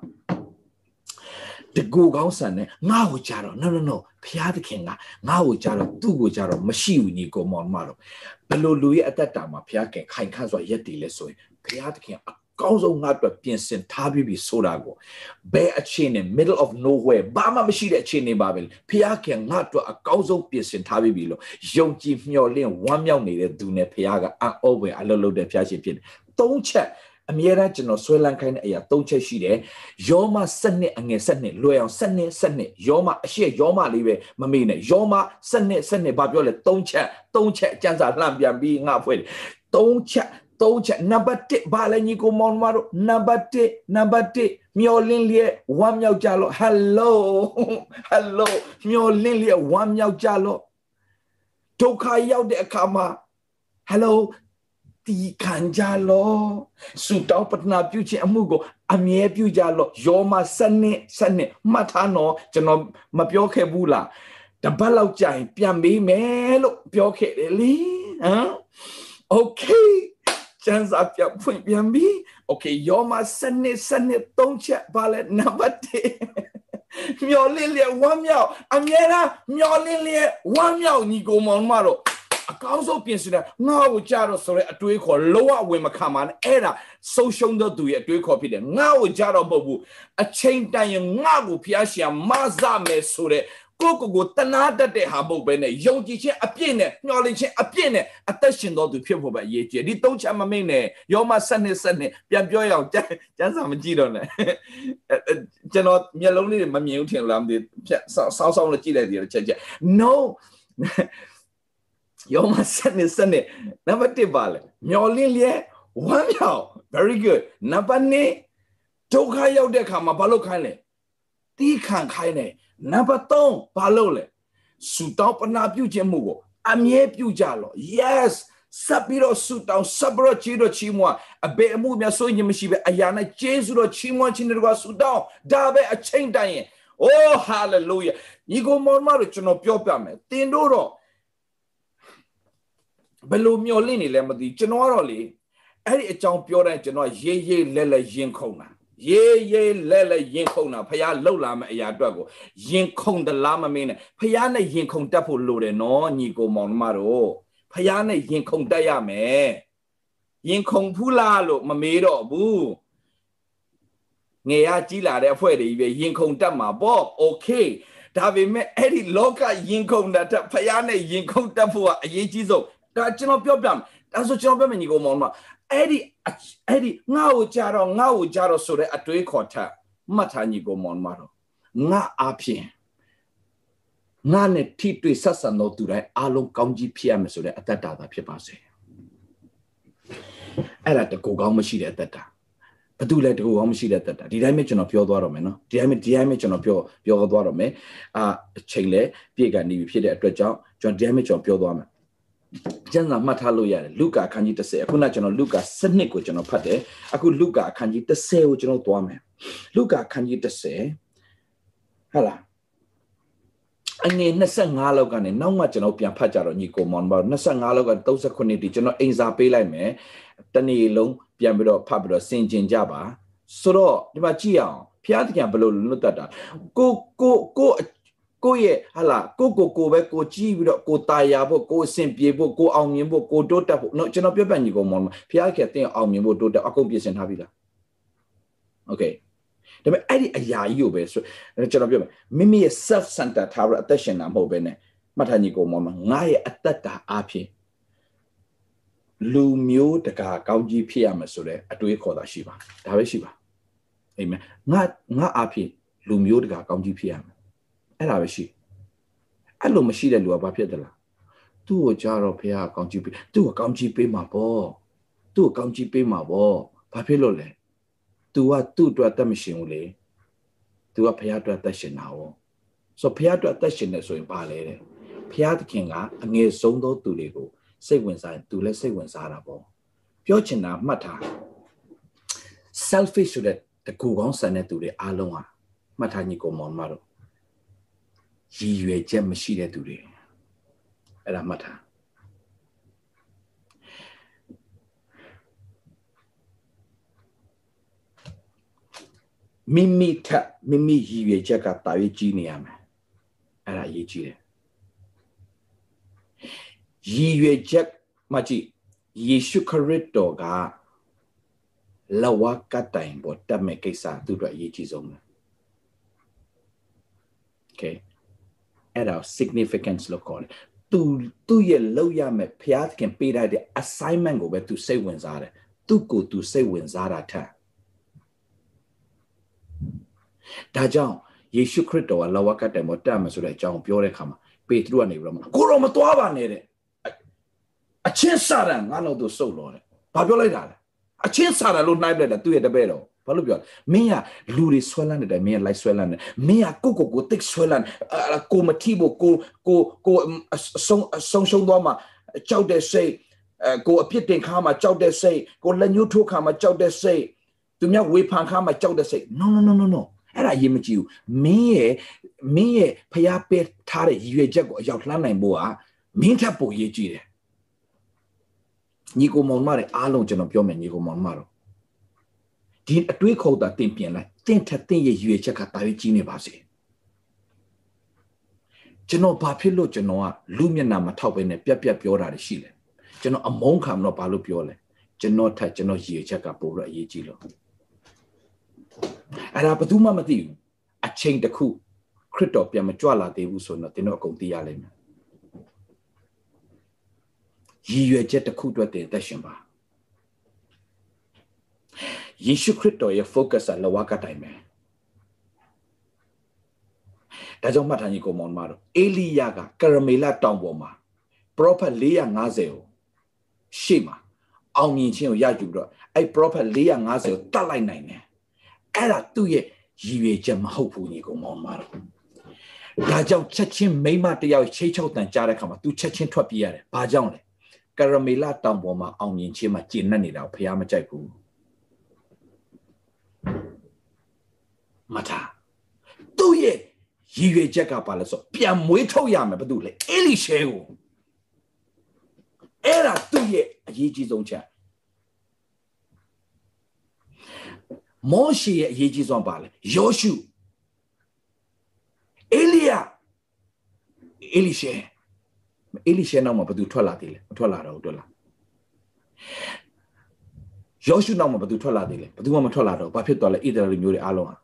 တကူကောင်းဆန်နဲ့ငါ့ကိုကြတော့ no no no ဘုရားသခင်ကငါ့ကိုကြတော့သူ့ကိုကြတော့မရှိဘူးညီကိုမောင်မတော့ဘယ်လိုလူရဲ့အသက်တာမှာဘုရားခင်ခိုင်ခန့်စွာရက်တည်လဲဆိုရင်ဘုရားသခင်အကောင်းဆုံးငါ့အတွက်ပြင်ဆင်ထားပြီးပြီဆိုတာကိုဘယ်အခြေအနေ middle of nowhere ဘာမှမရှိတဲ့အခြေအနေပါပဲဘုရားခင်ငါ့အတွက်အကောင်းဆုံးပြင်ဆင်ထားပြီးပြီလို့ယုံကြည်မျှော်လင့်ဝမ်းမြောက်နေတဲ့သူနဲ့ဘုရားကအံ့ဩဖွယ်အလုပ်လုပ်တဲ့ဘုရားရှင်ဖြစ်တယ်သုံးချက် အမြဲတမ်းကျွန်တော်ဆွဲလန်းခိုင်းတဲ့အရာ၃ချက်ရှိတယ်။ယောမစနစ်အငယ်စနစ်လွယ်အောင်စနစ်စနစ်ယောမအရှိယောမလေးပဲမမေ့နဲ့ယောမစနစ်စနစ်ဘာပြောလဲ၃ချက်၃ချက်အကျဉ်းစာလှမ်းပြန်ပြီးငါဖွဲ့၃ချက်သုံးချက်နံပါတ်1ဘာလဲညီကိုမောင်မတို့နံပါတ်1နံပါတ်1မျောလင်းလျက်ဝမ်းမြောက်ကြလို့ hello hello မျောလင်းလျက်ဝမ်းမြောက်ကြလို့ဒုက္ခရောက်တဲ့အခါမှာ hello တီခံကြလောစူတောင်းပတနာပြုခြင်းအမှုကိုအမြဲပြုကြလောယောမစနစ်စနစ်မှတ်ထားနော်ကျွန်တော်မပြောခဲ့ဘူးလားတပတ်လောက်ကြာရင်ပြန်မေးမယ်လို့ပြောခဲ့တယ်လေဟမ် okay ကျန်းစာပြဖွင့်ပြန်ပြီ okay ယောမစနစ်စနစ်သုံးချက်ပါလဲနံပါတ်1မျောလင်းလျက်ဝမ်းမြောက်အမြဲတမ်းမျောလင်းလျက်ဝမ်းမြောက်ညီကောင်မောင်မတော် အကောင်းဆုံးပြင်ဆင်တဲ့ငါ့ကိုကြတော့ဆိုရဲအတွေးခေါ်လုံးဝဝင်မခံပါနဲ့အဲ့ဒါဆုံးရှုံးသောသူရဲ့အတွေးခေါ်ဖြစ်တယ်ငါ့ကိုကြတော့မဟုတ်ဘူးအချိန်တန်ရင်ငါ့ကိုဖျားရှင်မဆမယ်ဆိုတဲ့ကိုကိုကိုတနာတတ်တဲ့ဟာမဟုတ်ပဲနဲ့ယုံကြည်ခြင်းအပြည့်နဲ့မျှော်လင့်ခြင်းအပြည့်နဲ့အသက်ရှင်တော်သူဖြစ်ဖို့ပဲအရေးကြီးဒီသုံးချက်မမိတ်နဲ့ယောမဆက်နှစ်ဆက်နှစ်ပြန်ပြောရအောင်ကျန်းစာမကြည့်တော့နဲ့ကျွန်တော်မျက်လုံးလေးမမြင်ဘူးထင်လားမသိဖြတ်ဆောင်းဆောင်းလို့ကြည့်လိုက်သေးတယ်ချက်ချက် no ယောမစနစ်စနစ်နံပါတ်1ပါလေမျောလင်းလျက်ဝမ်းမြောက် very good နံပါတ်2ဒုက္ခရောက်တဲ့အခါမှာဘာလုပ်ခိုင်းလဲတီးခံခိုင်းတယ်နံပါတ်3ဘာလုပ်လဲဆူတောင်းပနာပြုခြင်းမှုကိုအမြဲပြုကြလော yes စပ်ပြီးတော့ဆူတောင်းစပ်ပြီးတော့ချီတော့ချီမွာအဘေအမှုများဆိုရင်မရှိပဲအရာနဲ့ကျေးဇူးတော်ချီးမွမ်းခြင်းတွေကဆူတောင်းဒါပဲအချိန်တိုင်းရင် oh hallelujah ညီကိုမောင်မတို့ကျွန်တော်ပြောပြမယ်တင်တို့တော့ ဘယ်လိုမျောလင့်နေလဲမသိကျွန်တော်ကတော့လေအဲ့ဒီအကြောင်းပြောတိုင်းကျွန်တော်ရေးရေးလဲလဲရင်ခုန်တာရေးရေးလဲလဲရင်ခုန်တာဖះလှုပ်လာမယ့်အရာအတွက်ကိုရင်ခုန်သလားမမင်းနဲ့ဖះနဲ့ရင်ခုန်တတ်ဖို့လိုတယ်နော်ညီကိုမောင်နှမတို့ဖះနဲ့ရင်ခုန်တတ်ရမယ်ရင်ခုန်ဖူးလားလို့မမေးတော့ဘူးငယ်ရကြီးလာတဲ့အဖွဲ့တွေကြီးပဲရင်ခုန်တတ်မှာပေါ့โอเคဒါပေမဲ့အဲ့ဒီလောကရင်ခုန်တတ်ဖះနဲ့ရင်ခုန်တတ်ဖို့ကအရေးကြီးဆုံး ဒါကျွန်တော်ပြောပြမယ်ဒါဆိုကျွန်တော်ပြောမယ်ညီကောင်မောင်မအဲ့ဒီအဲ့ဒီငါ့ကိုကြတော့ငါ့ကိုကြတော့ဆိုတဲ့အတွေးခေါ်ထမှတ်ထားညီကောင်မောင်မတော့ငါအဖြစ်ငါနဲ့ထိတွေ့ဆက်ဆံတော့သူတိုင်းအားလုံးကောင်းကြီးဖြစ်ရမယ်ဆိုတဲ့အတ္တတာသာဖြစ်ပါစေအဲ့ဒါတကူကောင်းမရှိတဲ့အတ္တတာဘာတူလဲတကူကောင်းမရှိတဲ့အတ္တတာဒီတိုင်းပဲကျွန်တော်ပြောသွားတော့မယ်နော်ဒီတိုင်းပဲဒီတိုင်းပဲကျွန်တော်ပြောပြောသွားတော့မယ်အာအချိန်လဲပြည့်ကနေပြီဖြစ်တဲ့အတွက်ကြောင့်ကျွန်တော်ဒီတိုင်းပဲကျွန်တော်ပြောသွားမယ် ကျမ်းစာမှတ်ထားလို့ရတယ်လုကာအခန်းကြီး30အခုနကျွန်တော်လုကာ7ကိုကျွန်တော်ဖတ်တယ်အခုလုကာအခန်းကြီး30ကိုကျွန်တော်သွားမယ်လုကာအခန်းကြီး30ဟာလားအငယ်25လောက်ကနေနောက်မှကျွန်တော်ပြန်ဖတ်ကြတော့ညီကိုမောင်ဘာ25လောက်က39ဒီကျွန်တော်အိမ်စာပေးလိုက်မယ်တနေ့လုံးပြန်ပြီးတော့ဖတ်ပြီးတော့ဆင်ကျင်ကြပါဆိုတော့ဒီမှာကြည့်အောင်ဖျားတကံဘလို့လွတ်တတ်တာကိုကိုကို ကိုယ့်ရဲ့ဟာလာကိုကိုကိုပဲကိုကြည့်ပြီးတော့ကိုตายရဖို့ကိုအဆင်ပြေဖို့ကိုအောင်မြင်ဖို့ကိုတိုးတက်ဖို့နော်ကျွန်တော်ပြောပြညီကောင်မောင်ဖျားခဲ့တဲ့အောင်မြင်ဖို့တိုးတက်အကုန်ပြင်ဆင်ထားပြီလားโอเคဒါပေမဲ့အဲ့ဒီအရာကြီးကိုပဲဆိုကျွန်တော်ပြောမယ်မိမိရဲ့ self center ထားပြီးအသက်ရှင်တာမဟုတ်ပဲねမှတ်ထားညီကောင်မောင်ငါရဲ့အသက်တာအားဖြင့် လူမျိုးတကာကောင်းကြီးဖြစ်ရမယ်ဆိုတဲ့အတွေးခေါ်တာရှိပါဒါပဲရှိပါအာမင်ငါငါအဖြစ်လူမျိုးတကာကောင်းကြီးဖြစ်ရမယ် ် အဲ့ဒါပဲရှိအဲ့လိုမရှိတဲ့လူကဘာဖြစ်သလားသူ့ကိုကြတော့ဖះကောင်းကြီးပေးသူ့ကိုကောင်းကြီးပေးမှာပေါ့သူ့ကိုကောင်းကြီးပေးမှာပေါ့ဘာဖြစ်လို့လဲ तू ကသူ့အတွက်တက်မရှင်ဘူးလေ तू ကဖះအတွက်တက်ရှင်တာ哦ဆိုဖះအတွက်တက်ရှင်နေဆိုရင်ဘာလဲတဲ့ဖះသခင်ကအငယ်ဆုံးသောသူတွေကိုစိတ်ဝင်စားရင် तू လည်းစိတ်ဝင်စားတာပေါ့ပြောချင်တာမှတ်ထား selfish ဆိုတဲ့တကူကောင်းဆန်တဲ့သူတွေအားလုံးဟာမှတ်ထားညီကိုမောင်မတို့ ရည်ရွယ်ချက်မရှိတဲ့သူတွေအဲ့ဒါမှတ်ထားမိမိထက်မိမိရည်ရွယ်ချက်ကတာ၍ကြီးနေရမယ်အဲ့ဒါအရေးကြီးတယ်ရည်ရွယ်ချက်မှကြည့်ယေရှုခရစ်တော်ကလဝကတိုင်ပေါ်တက်မဲ့ကိစ္စသူတို့အရေးကြီးဆုံးပဲ okay အဲ့ဒါ significance လို့ခေါ်တယ်သူသူ့ရဲ့လောက်ရမယ်ဖျားသခင်ပေးလိုက်တဲ့ assignment ကိုပဲသူစိတ်ဝင်စားတယ်သူ့ကိုသူစိတ်ဝင်စားတာထက်ဒါကြောင့်ယေရှုခရစ်တော်ကလဝကတိုင်ပေါ်တက်မယ်ဆိုတဲ့အကြောင်းပြောတဲ့အခါမှာပေတရုကနေပြီးတော့ကိုရောမသွားပါနဲ့တဲ့အချင်းစာရန်ငါတို့သူစုပ်လို့တယ်ဘာပြောလိုက်တာလဲအချင်းစာရန်လို့နှိုင်းပလိုက်တာသူ့ရဲ့တပည့်တော် ဘာလို့ပြောမင်းကလူတွေဆွဲလန်းတဲ့တိုင်မင်းကလိုက်ဆွဲလန်းတယ်မင်းကကိုကိုကိုတိတ်ဆွဲလန်းအကိုမထီဖို့ကိုကိုကိုအဆုံးအဆုံးရှုံးသွားမှာကြောက်တဲ့စိတ်အကိုအပြစ်တင်ခါမှာကြောက်တဲ့စိတ်ကိုလက်ညှိုးထိုးခါမှာကြောက်တဲ့စိတ်သူများဝေဖန်ခါမှာကြောက်တဲ့စိတ် no no no no no အဲ့ဒါရေးမကြည့်ဘူးမင်းရဲ့မင်းရဲ့ဖျားပေးထားတဲ့ရည်ရွယ်ချက်ကိုအရောက်လှမ်းနိုင်ဖို့ဟာမင်းထပ်ပိုရေးကြည့်တယ်ညီကိုမောင်မတွေအားလုံးကျွန်တော်ပြောမယ်ညီကိုမောင်မတို့ ဒီအတွေးခေါ်တာတင်ပြင်လိုက်တင့်ထက်တင့်ရဲ့ရွေချက်ကတာ၍ကြီးနေပါစေကျွန်တော်ဘာဖြစ်လို့ကျွန်တော်ကလူမျက်နှာမထောက်ပဲနဲ့ပြက်ပြက်ပြောတာရှိလဲကျွန်တော်အမုန်းခံတော့ဘာလို့ပြောလဲကျွန်တော်ထက်ကျွန်တော်ရွေချက်ကပို့တော့အရေးကြီးလို့အဲ့ဒါဘယ်သူမှမသိဘူးအချိန်တစ်ခုခရစ်တော်ပြန်မကြွလာသေးဘူးဆိုတော့တင်းတော့အကုန်သိရလိမ့်မယ်ရည်ရွယ်ချက်တစ်ခုအတွက်တင်သက်ရှင်ပါ ယေရှုခရစ်တော်ရဲ့ focus ကလဝကတိုင်ပဲဒါကြောင့်မှတ်ထားညီကိုမောင်မတို့အေလိယကကရမေလတောင်ပေါ်မှာ prophet 450ကိုရှေ့မှာအောင်မြင်ခြင်းကိုရယူပြီးတော့အဲ့ prophet 450ကိုတတ်လိုက်နိုင်တယ်အဲ့ဒါသူ့ရဲ့ရည်ရွယ်ချက်မဟုတ်ဘူးညီကိုမောင်မတို့ဒါကြောင့်ချက်ချင်းမိမတယောက်ချိတ်ချောက်တန်ကြားတဲ့ခါမှာ तू ချက်ချင်းထွက်ပြေးရတယ်ဘာကြောင့်လဲကရမေလတောင်ပေါ်မှာအောင်မြင်ခြင်းမှာကျင့်နေနေတာကိုဖះမကြိုက်ဘူး မထားသူ့ရဲ့ရည်ရွယ်ချက်ကပါလဲဆိုပြန်မွေးထုတ်ရမယ်ဘာလို့လဲအေလိရှဲကိုအဲ့ဒါသူ့ရဲ့အရေးကြီးဆုံးချက်မောရှေရဲ့အရေးကြီးဆုံးပါလဲယောရှုအေလိယအေလိရှဲအေလိရှဲနောက်မှာဘသူထွက်လာသေးလဲမထွက်လာတော့ဘူးတွေ့လားယောရှုနောက်မှာဘသူထွက်လာသေးလဲဘသူမှမထွက်လာတော့ဘာဖြစ်သွားလဲဣသရေလမျိုးတွေအားလုံးဟာ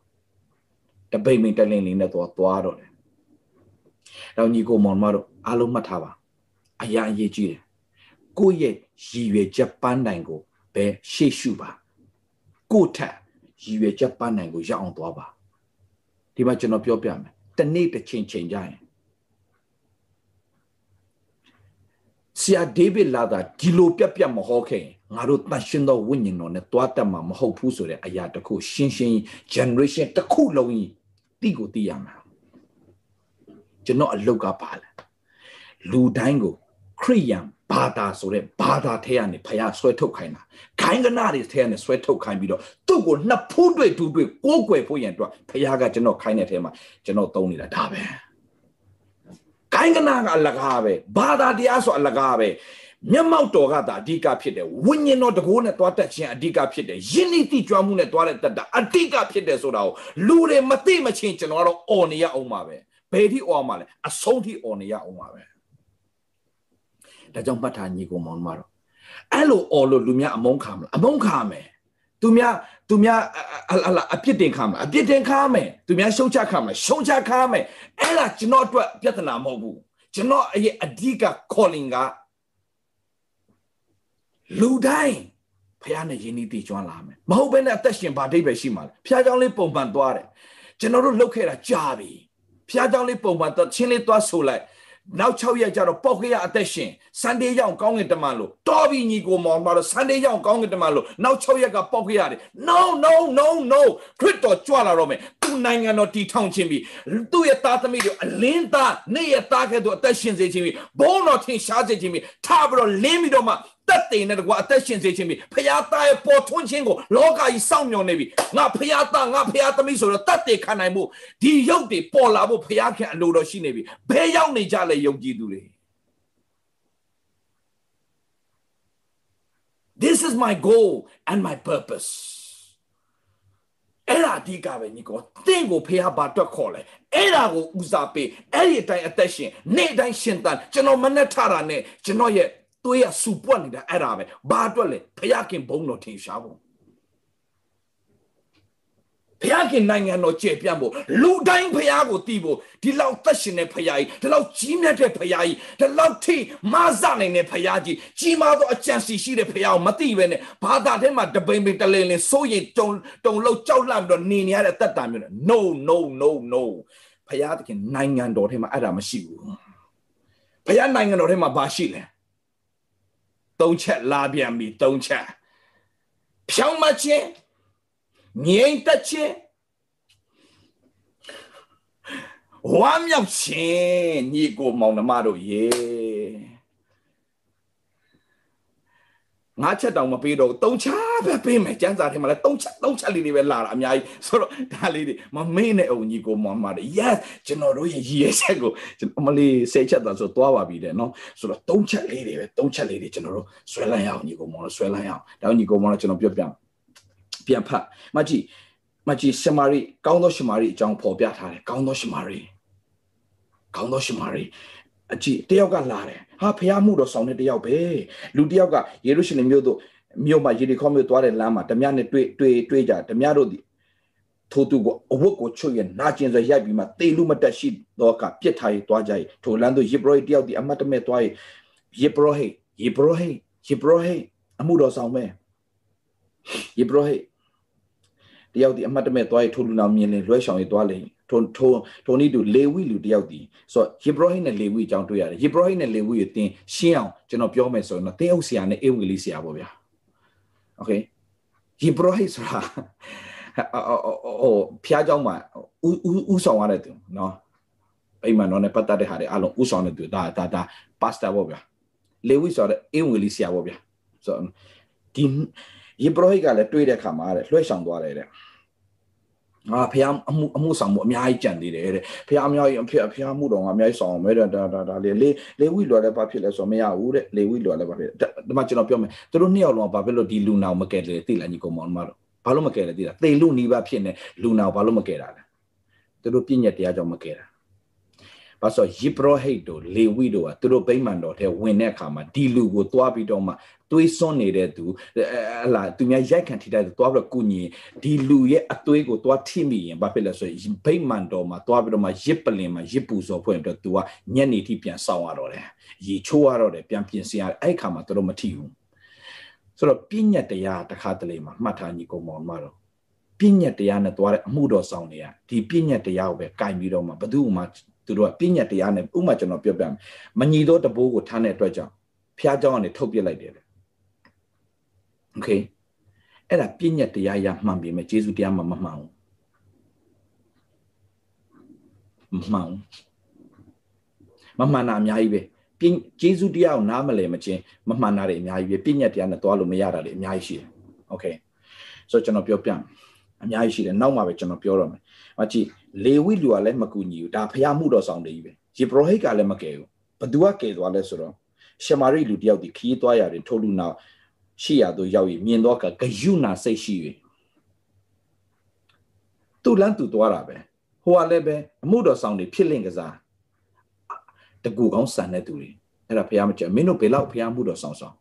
တပိတ်မိန်တလင်းလေးနဲ့သွားသွားတော့တယ်။တော့ညီကိုမောင်မတို့အားလုံးမှတ်ထားပါအရာအရေးကြီးတယ်။ကိုယ့်ရဲ့ရည်ရွယ်ချက်ပန်းတိုင်ကိုပဲရှေ့ရှုပါ။ကိုယ့်ထက်ရည်ရွယ်ချက်ပန်းတိုင်ကိုရောက်အောင်သွားပါ။ဒီမှာကျွန်တော်ပြောပြမယ်။တနေ့တစ်ချိန်ချိန်ကြရင်ဆရာဒေးဗစ်လာတာဒီလိုပြက်ပြက်မဟောခဲ့ရင်ငါတို့တန်ရှင်းသောဝိညာဉ်တော်နဲ့တွားတက်မှာမဟုတ်ဘူးဆိုတဲ့အရာတစ်ခုရှင်းရှင်း generation တစ်ခုလုံးကြီး တိကိုသိရမှာကျွန်တော်အလုတ်ကပါလဲလူတိုင်းကိုခရိယံဘာသာဆိုတဲ့ဘာသာထဲကနေဖျားဆွဲထုတ်ခိုင်းတာခိုင်းကနာတွေထဲကနေဆွဲထုတ်ခိုင်းပြီးတော့သူ့ကိုနှစ်ဖူးတွေ့တူတွေ့ကိုးကွယ်ဖို့ရန်အတွက်ဖျားကကျွန်တော်ခိုင်းတဲ့ထဲမှာကျွန်တော်သုံးနေတာဒါပဲခိုင်းကနာကအလကားပဲဘာသာတရားဆိုအလကားပဲ မျက်မှောက်တော်ကသာအဓိကဖြစ်တယ်ဝိညာဉ်တော်တကိုးနဲ့တွားတက်ခြင်းအဓိကဖြစ်တယ်ယဉ်ဤတိကြွားမှုနဲ့တွားတဲ့တက်တာအဓိကဖြစ်တယ်ဆိုတာကိုလူတွေမသိမချင်းကျွန်တော်ကတော့အော်နေရအောင်ပါပဲဘယ်ထိအော်မှာလဲအဆုံးထိအော်နေရအောင်ပါပဲဒါကြောင့်မှတ်ထားညီကိုမောင်မတော်အဲ့လိုအော်လို့လူများအမုန်းခံမလားအမုန်းခံမယ်သူများသူများအလာအပြစ်တင်ခါမယ်အပြစ်တင်ခါမယ်သူများရှုံချခါမယ်ရှုံချခါမယ်အဲ့ဒါကျွန်တော်အတွက်ပြဿနာမဟုတ်ဘူးကျွန်တော်အရဲ့အဓိက calling က လူတိုင်းဖះနဲ့ယဉ်ဤတည်ကျွမ်းလာမယ်မဟုတ်ဘဲနဲ့အသက်ရှင်ဘာဒိဗ္ဗေရှိမှာလဲဖះเจ้าလေးပုံပန်သွားတယ်ကျွန်တော်တို့လှုပ်ခဲ့တာကြာပြီဖះเจ้าလေးပုံပန်တော့ချင်းလေးသွားဆိုလိုက်နောက်6ရက်ကျတော့ပေါက်ခရအသက်ရှင်ဆန်ဒေးရောက်ကောင်းကင်တမန်လို့တော်ပြီညီကိုမောင်မတော့ဆန်ဒေးရောက်ကောင်းကင်တမန်လို့နောက်6ရက်ကပေါက်ခရတယ် no no no no ခရစ်တော်ကြွလာတော့မယ်သူနိုင်ငံတော်တည်ထောင်ခြင်းပြီးသူ့ရဲ့သားသမီးတွေအလင်းသားနေ့ရက်သားကဲ့သို့အသက်ရှင်စေခြင်းပြီးဘုန်းတော်ထင်ရှားစေခြင်းပြီးထားပြီးတော့လင်းပြီးတော့မှ တက်တည်နဲ့တကွာအသက်ရှင်စေခြင်းပြီးဖရာသားရဲ့ပေါ်ထွန်းခြင်းကိုလောကကြီးစောင့်မျှော်နေပြီငါဖရာသားငါဖရာသမီးဆိုတော့တက်တည်ခံနိုင်မှုဒီရုပ်တွေပေါ်လာဖို့ဖရာခင်အလိုတော်ရှိနေပြီဘယ်ရောက်နေကြလဲယုံကြည်သူတွေ This is my goal and my purpose အဲ့ဒါအဓိကပဲညီကောတင့်ကိုဖေဟာဘာတွက်ခေါ်လဲအဲ့ဒါကိုဦးစားပေးအဲ့ဒီအတိုင်းအသက်ရှင်နေ့တိုင်းရှင်တန်ကျွန်တော်မနဲ့ထတာနဲ့ကျွန်တော်ရဲ့ သွေးရစူပွက်နေတာအဲ့ဒါပဲဘာအတွက်လဲဖခင်ဘုံတော်ထင်ရှားဖို့ဖခင်နိုင်ငံတော်ကျေပြန့်ဖို့လူတိုင်းဖခင်ကိုတည်ဖို့ဒီလောက်သက်ရှင်တဲ့ဖခင်ကြီးဒီလောက်ကြီးမြတ်တဲ့ဖခင်ကြီးဒီလောက်ထိမဆနိုင်တဲ့ဖခင်ကြီးကြီးမားသောအကြံစီရှိတဲ့ဖခင်ကိုမသိပဲနဲ့ဘာသာထဲမှာတပိန်ပိန်တလင်းလင်းစိုးရင်တုံတုံလောက်ကြောက်လန့်ပြီးတော့နေနေရတဲ့တက်တာမျိုးနဲ့ no no no no ဖခင်တခင်နိုင်ငံတော်ထဲမှာအဲ့ဒါမရှိဘူးဖခင်နိုင်ငံတော်ထဲမှာဘာရှိလဲ သုံးချက်လာပြန်ပြီသုံးချက်ဖြောင်းမခြင်းငြိမ်သက်ခြင်းဝမ်းမြောက်ခြင်းညီကိုမောင်နှမတို့ရေ ငါချက်တောင်မပေးတော့သုံးချက်ပဲပေးမယ်ကျန်းစာထဲမှာလည်းသုံးချက်သုံးချက်လေးတွေပဲလာတာအများကြီးဆိုတော့ဒါလေးတွေမမေ့နဲ့အောင်ညီကိုမောင်နှမတွေ yes ကျွန်တော်တို့ရဲ့ရည်ရဲ့ချက်ကိုအမလေးဆယ်ချက်သာဆိုသွားပါပြီတဲ့နော်ဆိုတော့သုံးချက်လေးတွေပဲသုံးချက်လေးတွေကျွန်တော်တို့ဆွဲလိုက်ရအောင်ညီကိုမောင်တို့ဆွဲလိုက်ရအောင်ဒါညီကိုမောင်တို့ကျွန်တော်ပြောပြပြန်ဖတ်မကြည့်မကြည့်ရှမာရိကောင်းသောရှမာရိအကြောင်းဖော်ပြထားတယ်ကောင်းသောရှမာရိကောင်းသောရှမာရိအကြည့်တယောက်ကလာတယ် ဟာဖះမှုတော့ဆောင်တဲ့တယောက်ပဲလူတယောက်ကယေရုရှလင်မြို့သို့မြို့မှာယေရီခေါမြို့သွားတဲ့လမ်းမှာဓမြနဲ့တွေ့တွေ့တွေ့ကြဓမြတို့ဒီထိုသူကိုအဝတ်ကိုချွတ်ရနာကျင်စွာရိုက်ပြီးမှတေလူမတက်ရှိတော့ကပြစ်ထားရသွားကြ၏ထိုလမ်းသို့ယေဘရဟိတယောက်ဒီအမတ်တမဲ့သွား၏ယေဘရဟိယေဘရဟိယေဘရဟိအမှုတော်ဆောင်မဲ့ယေဘရဟိတယောက်ဒီအမတ်တမဲ့သွား၏ထိုလူနာမြင်လင်လွှဲရှောင်ရသွားလေ ထိုထိုထိုနည်းတူလေဝိလူတယောက်ဒီဆိုတော့ယေဘရဟိနဲ့လေဝိအကြောင်းတွေ့ရတယ်ယေဘရဟိနဲ့လေဝိကိုသင်ရှင်းအောင်ကျွန်တော်ပြောမယ်ဆိုရင်တော့သင်အုပ်ဆရာနဲ့အေဝီလေးဆရာပေါ့ဗျာโอเคယေဘရဟိဆိုတာဟိုဖျားเจ้าမှာဥဥဥဆောင်ရတဲ့သူเนาะအိမ်မှာတော့ねပတ်သက်တဲ့ဟာတွေအလုံးဥဆောင်တဲ့သူဒါဒါဒါပါစတာပေါ့ဗျာလေဝိဆိုတော့အေဝီလေးဆရာပေါ့ဗျာဆိုတော့ဒီယေဘရဟိကလည်းတွေ့တဲ့အခါမှာတဲ့လွှဲဆောင်သွားတယ်တဲ့ အာဖះအမှုအမှုဆောင်မှုအများကြီးကြံသေးတယ်တဲ့ဖះအများကြီးဖះဖះမှုတော်ကအများကြီးဆောင်အောင်မဲဒါဒါဒါလေလေလေဝိလွယ်လည်းဘာဖြစ်လဲဆိုတော့မရဘူးတဲ့လေဝိလွယ်လည်းဘာဖြစ်ဒီမှာကျွန်တော်ပြောမယ်သူတို့နှစ်ယောက်လုံးကဘာဖြစ်လို့ဒီလူနာကိုမကယ်လေသိလားညီကောင်မောင်မတော်ဘာလို့မကယ်လဲသိလားသေလူနီးပါဖြစ်နေလူနာကိုဘာလို့မကယ်တာလဲသူတို့ပြည့်ညက်တရားကြောင့်မကယ်တာ ဘာဆိုယိပရောဟိတ်တို့လေဝိတို့ကသူတို့ဗိမာန်တော်ထဲဝင်တဲ့အခါမှာဒီလူကိုတွားပြီးတော့မှသွေးစွန်းနေတဲ့သူဟလာသူများရိုက်ခံထိတဲ့သူတွားပြီးတော့ကုညီဒီလူရဲ့အသွေးကိုတွားထိမိရင်ဘာဖြစ်လဲဆိုရင်ဗိမာန်တော်မှာတွားပြီးတော့မှရစ်ပလင်မှာရစ်ပူစော်ဖွင့်ပြီးတော့သူကညနေထိပြန်ဆောင်ရတော့တယ်ရေချိုးရတော့တယ်ပြန်ပြင်ဆင်ရအဲ့ခါမှာသူတို့မထိဘူးဆိုတော့ပြညတ်တရားတစ်ခါတလေမှာမှတ်ထားညီကောင်မောင်မတော်ပြညတ်တရားနဲ့တွားတဲ့အမှုတော်ဆောင်တွေကဒီပြညတ်တရားကိုပဲကင်ပြီးတော့မှဘယ်သူမှ သူတို့ကပြည့်ညတ်တရားနဲ့ဥမာကျွန်တော်ပြောပြမယ်မညီသောတဘိုးကိုထားတဲ့အတွက်ကြောင့်ဖျားเจ้าကနေထုတ်ပြလိုက်တယ်โอเคအဲ့ဒါပြည့်ညတ်တရားရမှန်ပြီမဲ့ယေရှုတရားမှမမှန်ဘူးမမှန်မမှန်တာအများကြီးပဲပြည့်ယေရှုတရားကိုနားမလည်မချင်းမမှန်တာတွေအများကြီးပဲပြည့်ညတ်တရားနဲ့သွားလို့မရတာတွေအများကြီးရှိတယ်โอเคဆိုတော့ကျွန်တော်ပြောပြအများကြီးရှိတယ်နောက်မှပဲကျွန်တော်ပြောတော့မယ်မကြည့် လေဝိလူကလည်းမကူညီဘူးဒါဖျားမှုတော်ဆောင်တယ်ကြီးပဲယေဘရဟိတ်ကလည်းမကယ်ဘူးဘသူကကယ်သွားလဲဆိုတော့ရှမာရိလူတယောက်ဒီခီးသွားရတယ်ထိုလူနောက်ရှိရသူရောက်ရင်မြင်တော့ကဂယုနာစိတ်ရှိ၍သူ့လန်းသူသွားတာပဲဟိုကလည်းပဲအမှုတော်ဆောင်တွေဖြစ်လင့်ကစားတကူကောင်းဆန်တဲ့သူတွေအဲ့ဒါဖះမကြမင်းတို့ဘယ်လောက်ဖះမှုတော်ဆောင်ဆောင်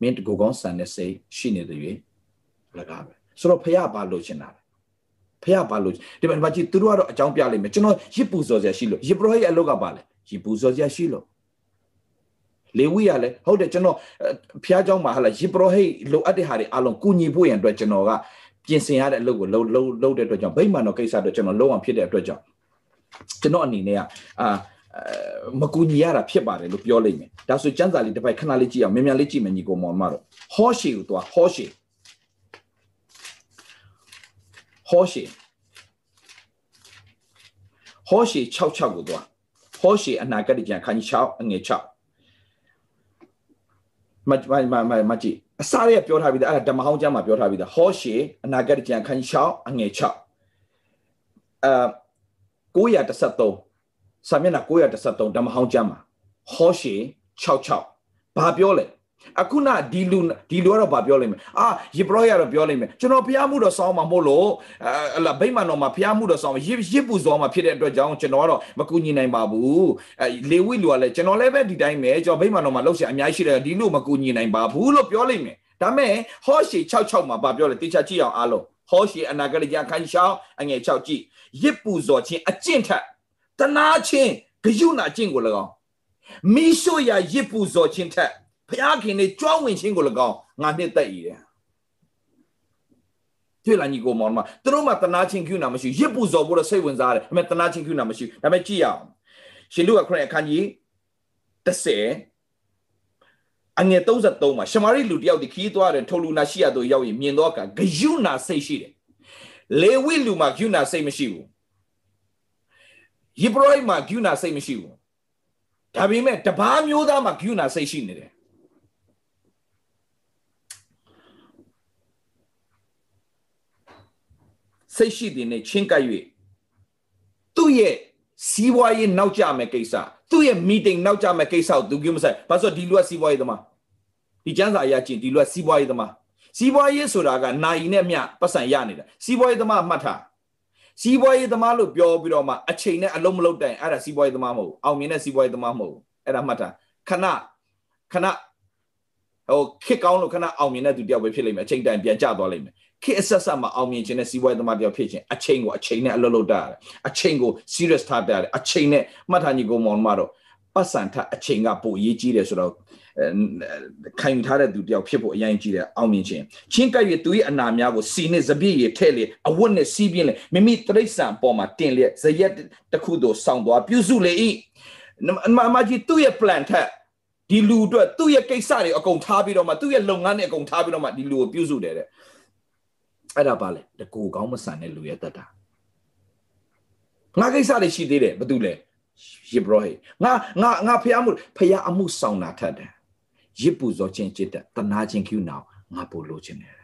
မင်းတကူကောင်းဆန်တဲ့စိတ်ရှိနေတယ်၍လကားပဲဆိုတော့ဖះဘာလို့ချင်တာလဲ ဖះဘာလို့ဒီမှာဘာကြည့်သူတို့ကတော့အကြောင်းပြလိမ့်မယ်ကျွန်တော်ရစ်ပူစော်စရာရှိလို့ရစ်ပရောဟိတ်အလုပ်ကပါလဲရစ်ပူစော်စရာရှိလို့ လေဝိရလည်းဟုတ်တယ်ကျွန်တော်ဖျားเจ้าမှာဟာလာယစ်ပရောဟိတ်လိုအပ်တဲ့ဟာတွေအလုံးကုညီဖို့ရန်အတွက်ကျွန်တော်ကပြင်ဆင်ရတဲ့အလုပ်ကိုလုံးလုံးလုံးတဲ့အတွက်ကြောင့်ဗိမာန်တော်ကိစ္စအတွက်ကျွန်တော်လုံးအောင်ဖြစ်တဲ့အတွက်ကြောင့်ကျွန်တော်အနေနဲ့ကအာမကူညီရတာဖြစ်ပါတယ်လို့ပြောလိုက်မယ်ဒါဆိုစံစာလေးတစ်ပိုက်ခဏလေးကြည့်အောင်မြန်မြန်လေးကြည့်မယ်ညီကောင်မောင်မတော့ဟောရှေကိုသွားဟောရှေ ဟောရှေဟောရှေ66ကိုသွားဟောရှေအနာဂတ်ကြံခန်းကြီး6အငယ်6မမမမကြည့်အစားရပြောထားပြီးသားအဲ့ဒါဓမ္မဟောင်းကျမ်းမှာပြောထားပြီးသားဟောရှေအနာဂတ်ကြံခန်းကြီး6အငယ်6အာ913စာမျက်နှာ913ဓမ္မဟောင်းကျမ်းမှာဟောရှေ66ဘာပြောလဲ အခုနဒီလူဒီလူကတော့ဗာပြောလိမ့်မယ်အာယေဘရယတော့ပြောလိမ့်မယ်ကျွန်တော်ဖျားမှုတော့စောင်းမှာမို့လို့အလာဗိမာန်တော်မှာဖျားမှုတော့စောင်းရစ်ရစ်ပူစောင်းမှာဖြစ်တဲ့အတွက်ကြောင့်ကျွန်တော်ကတော့မကူညီနိုင်ပါဘူးအဲလေဝိလူကလည်းကျွန်တော်လည်းပဲဒီတိုင်းပဲကျွန်တော်ဗိမာန်တော်မှာလှုပ်ရှားအများကြီးရှိတယ်ဒီလူမကူညီနိုင်ပါဘူးလို့ပြောလိမ့်မယ်ဒါမဲ့ဟောရှေ66မှာဗာပြောလဲတေချာကြည့်အောင်အားလုံးဟောရှေအနာဂတ်ကြခန်းရှောင်းအငယ်6ကြည့်ရစ်ပူစောခြင်းအကျင့်ထက်တနာခြင်းဂယုဏအကျင့်ကို၎င်းမိရှုရရစ်ပူစောခြင်းထက် ဖျားခင်နေကြွဝင်ခြင်းကို၎င်းငါနှစ်သက်ရည်တယ်တွေ့လာညီကိုမောင်မသူတို့မှတနာချင်းကျူနာမရှိရစ်ပူဇော်ဖို့တော့စိတ်ဝင်စားတယ်ဒါပေမဲ့တနာချင်းကျူနာမရှိဒါပေမဲ့ကြည့်ရအောင်ရှင်လူကခရစ်အခန်းကြီး30အငယ်33မှာရှမာရိလူတယောက်ဒီခီးသွားတယ်ထိုလူနာရှိရတော့ရောက်ရင်မြင်တော့ကဂယုနာစိတ်ရှိတယ်လေဝိလူမှာဂယုနာစိတ်မရှိဘူးယိဘရိုဟိမှာဂယုနာစိတ်မရှိဘူးဒါပေမဲ့တပားမျိုးသားမှာဂယုနာစိတ်ရှိနေတယ် စိတ်ရှိတဲ့နဲ့ချင်းကပ်၍သူ့ရဲ့စီးပွားရေးနောက်ကျမဲ့ကိစ္စသူ့ရဲ့ meeting နောက်ကျမဲ့ကိစ္စကိုသူကြည့်မဆိုင်ဘာလို့ဒီလူကစီးပွားရေးသမားဒီကျန်းစာအရာချင်းဒီလူကစီးပွားရေးသမားစီးပွားရေးဆိုတာကနိုင်နဲ့မြပတ်စံရနေတာစီးပွားရေးသမားမှတ်ထားစီးပွားရေးသမားလို့ပြောပြီးတော့မှအချိန်နဲ့အလုံးမလုံးတိုင်အဲ့ဒါစီးပွားရေးသမားမဟုတ်အောင်မြင်တဲ့စီးပွားရေးသမားမဟုတ်အဲ့ဒါမှတ်ထားခဏခဏဟိုခစ်ကောင်းလို့ခဏအောင်မြင်တဲ့သူတယောက်ပဲဖြစ်လိမ့်မယ်အချိန်တိုင်ပြန်ကျသွားလိမ့်မယ် ခေအဆက်ဆက်မှာအောင်မြင်ခြင်းနဲ့စီးပွားရေးသမားတယောက်ဖြစ်ခြင်းအချိန်ကိုအချိန်နဲ့အလုပ်လုပ်တတ်ရတယ်အချိန်ကို serious ထားတတ်ရတယ်အချိန်နဲ့မှတ်ထားညီကိုမောင်မတော့ပတ်စံထအချိန်ကပိုအရေးကြီးတယ်ဆိုတော့ခံယူထားတဲ့သူတယောက်ဖြစ်ဖို့အရင်ကြီးတယ်အောင်မြင်ခြင်းချင်းကပ်၍သူ၏အနာများကိုစီနဲ့စပြည့်ရထဲ့လေအဝတ်နဲ့စီးပြင်းလေမိမိတရိษံပေါ်မှာတင်လျက်ဇရက်တစ်ခုသို့ဆောင်းသွားပြုစုလေ၏မမကြီးသူ့ရဲ့ plan ထက်ဒီလူအတွက်သူ့ရဲ့ကိစ္စတွေအကုန်ထားပြီးတော့မှသူ့ရဲ့လုပ်ငန်းတွေအကုန်ထားပြီးတော့မှဒီလူကိုပြုစုတယ်တဲ့ အဲ့ဒါပါလေတကူကောင်းမဆန်တဲ့လူရဲ့တတ်တာငါကိစ္စတွေရှိသေးတယ်ဘာတူလဲယေဘရဟိငါငါငါဖះမှုဖះအမှုဆောင်တာထက်တယ်ရစ်ပူဇော်ခြင်းจิตတနာခြင်းကျူနာငါပို့လို့ခြင်းတယ်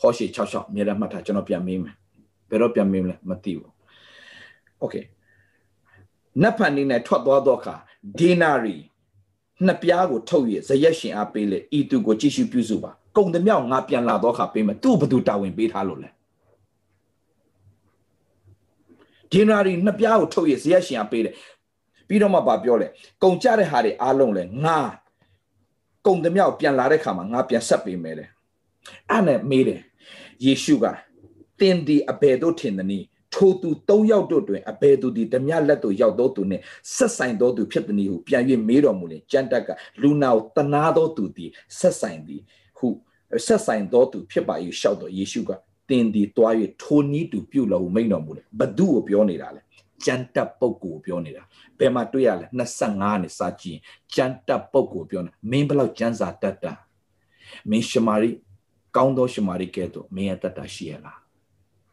ဟောရှိ66မြေရမှတ်ထားကျွန်တော်ပြန်မေးမယ်ဘယ်တော့ပြန်မေးမလဲမသိဘူးโอเคနတ်ဖန်နေနဲ့ထွက်သွားတော့အခါဒေနာရီနှစ်ပြားကိုထုတ်ရဇရက်ရှင်အားပေးလေဤသူကိုကြည့်ရှုပြုစုပါ ကုံတမြောက်ငါပြန်လာတော့အခါပေးမယ်သူ့ဘသူတာဝန်ပေးထားလို့လဲဒေနာရီနှစ်ပြားကိုထုတ်ရဇရက်ရှင်အားပေးတယ်ပြီးတော့မှဗာပြောလဲကုံကြတဲ့ဟာတွေအားလုံးလဲငါကုံတမြောက်ပြန်လာတဲ့ခါမှာငါပြန်ဆက်ပေးမယ်လေအဲ့နဲ့မေးတယ်ယေရှုကတင်းဒီအဘယ်တို့ထင်သနည်းထိုသူ၃ယောက်တို့တွင်အဘယ်သူဒီဓမြလက်သို့ရောက်သောသူနှင့်ဆက်ဆိုင်သောသူဖြစ်သည်ဟုပြန်၍မေးတော်မူလင်ကြံတက်ကလူနာကိုတနာသောသူသည်ဆက်ဆိုင်သည် ဟုဆက်ဆိုင်သောသူဖြစ်ပါ၏ရှောက်တော်ယေရှုကတင်းဒီတွား၍ထိုနည်းတူပြုလို့မိန်တော်မူလေဘသူကိုပြောနေတာလဲကြံတက်ပုတ်ကိုပြောနေတာဘယ်မှာတွေ့ရလဲ25နဲ့စာကြည့်ကြံတက်ပုတ်ကိုပြောနေမင်းဘလောက်ကြံစာတတ်တာမင်းရှမာရိကောင်းသောရှမာရိကဲ့သို့မင်းရဲ့တတ်တာရှိရလား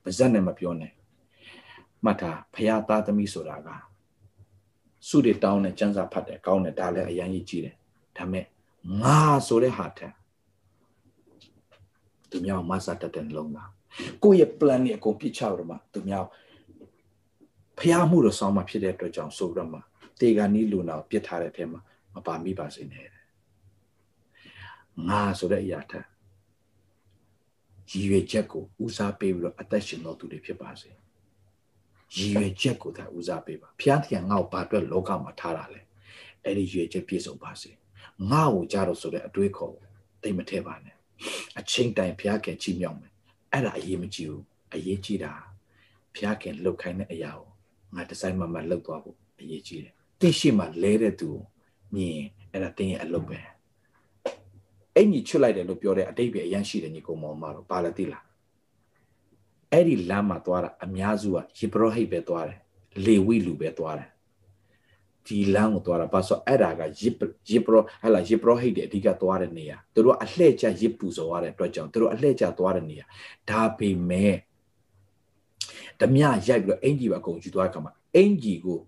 ပါဇက်နဲ့မပြောနဲ့မှတ်ထားဖရာသားသမီးဆိုတာကစုတွေတောင်းနဲ့စံစာဖတ်တယ်ကောင်းတယ်ဒါလည်းအရင်ကြီးကြည့်တယ်ဒါမဲ့ငါဆိုတဲ့ဟာထက် သူများမဆတ်တဲ့လုံးလားကိုယ့်ရဲ့ plan နဲ့အကုန်ပြစ်ချတော့မှသူများဖျားမှုတော့ဆောင်းမှဖြစ်တဲ့အတွက်ကြောင့်ဆိုပြီးတော့မှတေဂာနီးလူနာပြစ်ထားတဲ့အထက်မှာမပါမိပါစေနဲ့ငါဆိုတဲ့အရာထက်ရည်ရွယ်ချက်ကိုဦးစားပေးပြီးတော့အသက်ရှင်တော်သူတွေဖြစ်ပါစေရည်ရွယ်ချက်ကိုသာဦးစားပေးပါဖျားတရားငါ့ကိုဘာအတွက်လောကမှာထားတာလဲအဲ့ဒီရည်ရွယ်ချက်ပြည့်စုံပါစေငါ့ကိုကြတော့ဆိုတဲ့အတွေးခေါ်တိတ်မထဲပါနဲ့ အချင်းတိုင်ဖျားခင်ချီးမြှောက်မယ်အဲ့ဒါအရေးမကြီးဘူးအရေးကြီးတာဖျားခင်လှုပ်ခိုင်းတဲ့အရာကိုငါဒီဇိုင်းမှမှလှုပ်သွားဖို့အရေးကြီးတယ်တိရှိမှလဲတဲ့သူမြင်အဲ့ဒါတင်းရဲ့အလုပ်ပဲအဲ့ညီချွတ်လိုက်တယ်လို့ပြောတဲ့အတိတ်ပဲအရန်ရှိတယ်ညီကောင်မောင်မတော့ဘာလဲသိလားအဲ့ဒီလမ်းမှာသွားတာအများစုကယေဘရဟိတ်ပဲသွားတယ်လေဝိလူပဲသွားတယ် ဒီလမ်းကိုသွားတာဘာဆိုအဲ့ဒါကယေယေဘရဟလာယေဘရဟိတ်တဲ့အဓိကသွားတဲ့နေရာသူတို့အလှည့်ကျယေပူစောရတဲ့အတွက်ကြောင့်သူတို့အလှည့်ကျသွားတဲ့နေရာဒါပေမဲ့ဓမြရိုက်ပြီးတော့အင်ကြီးပါအကုန်ယူသွားတဲ့အခါမှာအင်ကြီးကို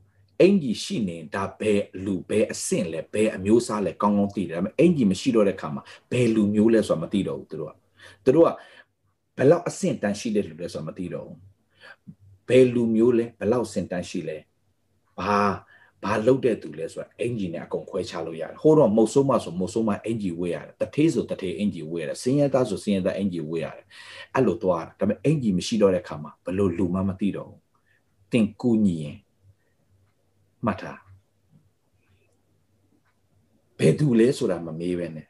အင်ကြီးရှိနေဒါဘယ်လူဘယ်အဆင့်လဲဘယ်အမျိုးစားလဲကောင်းကောင်းသိတယ်ဒါပေမဲ့အင်ကြီးမရှိတော့တဲ့အခါမှာဘယ်လူမျိုးလဲဆိုတာမသိတော့ဘူးသူတို့ကသူတို့ကဘယ်လောက်အဆင့်တန်းရှိတဲ့လူလဲဆိုတာမသိတော့ဘူးဘယ်လူမျိုးလဲဘယ်လောက်အဆင့်တန်းရှိလဲဘာ ဘာလုတ်တဲ့သူလဲဆိုတာအင်ဂျီနဲ့အကုန်ခွဲခြားလို့ရတယ်ဟိုတော့မုတ်ဆိုးမဆိုမုတ်ဆိုးမအင်ဂျီဝေးရတယ်တထေးဆိုတထေးအင်ဂျီဝေးရတယ်စင်းရဲသားဆိုစင်းရဲသားအင်ဂျီဝေးရတယ်အဲ့လိုသွားတာဒါပေမဲ့အင်ဂျီမရှိတော့တဲ့ခါမှာဘလို့လူမှမသိတော့ဘူးတင်ကူညီရင်မှတ်ထားဘယ်သူလဲဆိုတာမမေးပဲနဲ့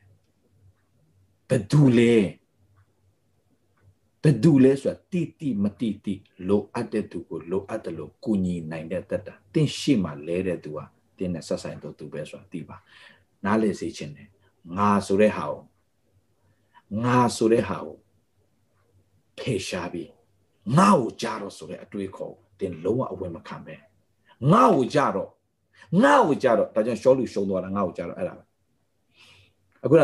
ဘယ်သူလဲ ဘယ်သူလဲဆိုတာတိတိမတိတိလိုအပ်တဲ့သူကိုလိုအပ်တယ်လို့ကူညီနိုင်တဲ့တတ်တာတင့်ရှိမှလဲတဲ့သူဟာတင်းနဲ့ဆက်ဆိုင်တော့သူပဲဆိုတာသိပါနားလေစေခြင်းနဲ့ငါဆိုတဲ့ဟာကိုငါဆိုတဲ့ဟာကိုဖေရှားပြီးငါ့ကိုကြားတော့ဆိုတဲ့အတွေးခေါ်တင်လုံးဝအဝယ်မခံပဲငါ့ကိုကြားတော့ငါ့ကိုကြားတော့ဒါကြောင့်ရှောလူရှုံသွားတာငါ့ကိုကြားတော့အဲ့ဒါပဲအခုက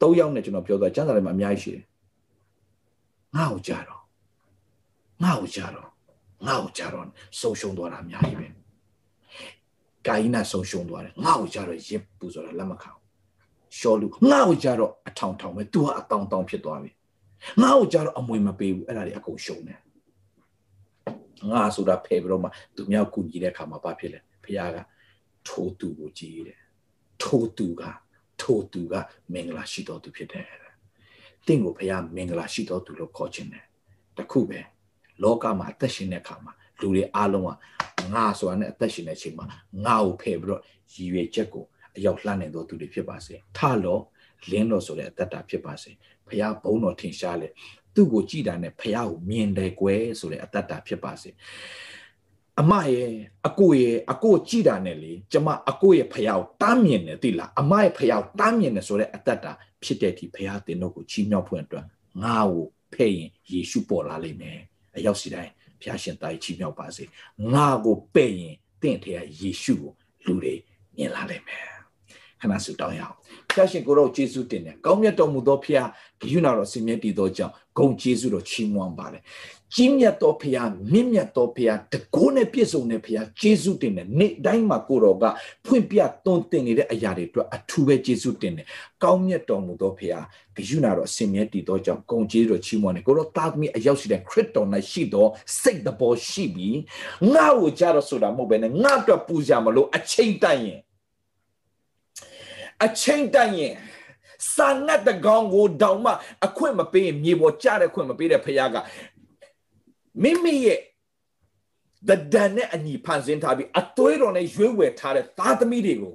၃ယောက်နဲ့ကျွန်တော်ပြောသွားကျန်းစာထဲမှာအများကြီးရှိတယ် ငါ့ကိုကြတော့ငါ့ကိုကြတော့ငါ့ကိုကြတော့ဆုံးရှုံးသွားတာအများကြီးပဲကာယနာဆုံးရှုံးသွားတယ်ငါ့ကိုကြတော့ရစ်ပူဆိုတာလက်မခံရှောလူငါ့ကိုကြတော့အထောင်ထောင်ပဲ तू ကအတောင်တောင်ဖြစ်သွားပြီငါ့ကိုကြတော့အမွေမပေးဘူးအဲ့ဒါတွေအကုန်ရှုံးတယ်ငါဆိုတာဖယ်ပြီးတော့မှသူမြောက်ကူညီတဲ့အခါမှာဘာဖြစ်လဲဖခင်ကထိုးသူကိုကြည်တယ်ထိုးသူကထိုးသူကမင်္ဂလာရှိတော်သူဖြစ်တယ် တင့်ကိုဖခင်မင်္ဂလာရှိတော်သူလို့ခေါ်ခြင်းတယ်တခုပဲလောကမှာအသက်ရှင်တဲ့အခါမှာလူတွေအားလုံးကငါဆိုတာနဲ့အသက်ရှင်တဲ့အချိန်မှာငါ့ကိုဖယ်ပြီးတော့ရည်ရွယ်ချက်ကိုအရောက်လှမ်းနေတော်သူတွေဖြစ်ပါစေထလောလင်းတော်ဆိုတဲ့အသက်တာဖြစ်ပါစေဖခင်ဘုန်းတော်ထင်ရှားလေသူ့ကိုကြည်တာနဲ့ဖះကိုမြင်တယ်ကွယ်ဆိုတဲ့အတ္တတာဖြစ်ပါစေ အမရဲ့အကိုရဲ့အကိုကြည်တာနဲ့လေကျမအကိုရဲ့ဖះကိုတားမြင်တယ်သိလားအမရဲ့ဖះကိုတားမြင်တယ်ဆိုတဲ့အတ္တတာဖြစ်တဲ့ဒီဖះတင်တို့ကိုချီးမြှောက်ဖွင့်အတွက်ငါ့ကိုဖဲ့ရင်ယေရှုပေါ်လာလိမ့်မယ်အရောက်စီတိုင်းဖះရှင်သားချီးမြှောက်ပါစေငါ့ကိုပဲ့ရင်တင့်ထဲကယေရှုကိုလူတွေမြင်လာလိမ့်မယ်ခဏဆုတောင်းရအောင်ဖျားရှင်ကိုတော့ယေရှုတင်တယ်ကောင်းမြတ်တော်မူသောဖျားဂိယူနာတော်ဆင်မြဲတည်သောကြောင့်ဂုံယေရှုတော်ချီးမွမ်းပါတယ် ကြီးမြတ်သောဖျားမြင့်မြတ်သောဖျားတကိုးနဲ့ပြည့်စုံတဲ့ဖျားယေရှုတင်တယ်နေ့တိုင်းမှာကိုတော်ကဖွင့်ပြသွန်သင်နေတဲ့အရာတွေအတွက်အထူးပဲယေရှုတင်တယ်ကောင်းမြတ်တော်မူသောဖျားဂိယူနာတော်ဆင်မြဲတည်သောကြောင့်ဂုံယေရှုတော်ချီးမွမ်းတယ်ကိုတော့တာသမီအရောက်ရှိတဲ့ခရစ်တော်၌ရှိသောစိတ်တဘောရှိပြီးငါ့ကိုကြတော့ဆိုတာမဟုတ်ဘဲနဲ့ငါ့အတွက်ပူဇာမလို့အချိန်တိုင်ရင်အချိန်တိုင်ရင်စာငတ်တကောင်ကိုတောင်မှအခွင့်မပေးမြေပေါ်ကျတဲ့ခွင့်မပေးတဲ့ဖခင်က မိမိရဲ့ဒဒန်နဲ့အညီဖန်ဆင်းထားပြီးအသွေးတော်နဲ့ရွေးဝယ်ထားတဲ့သားသမီးတွေကို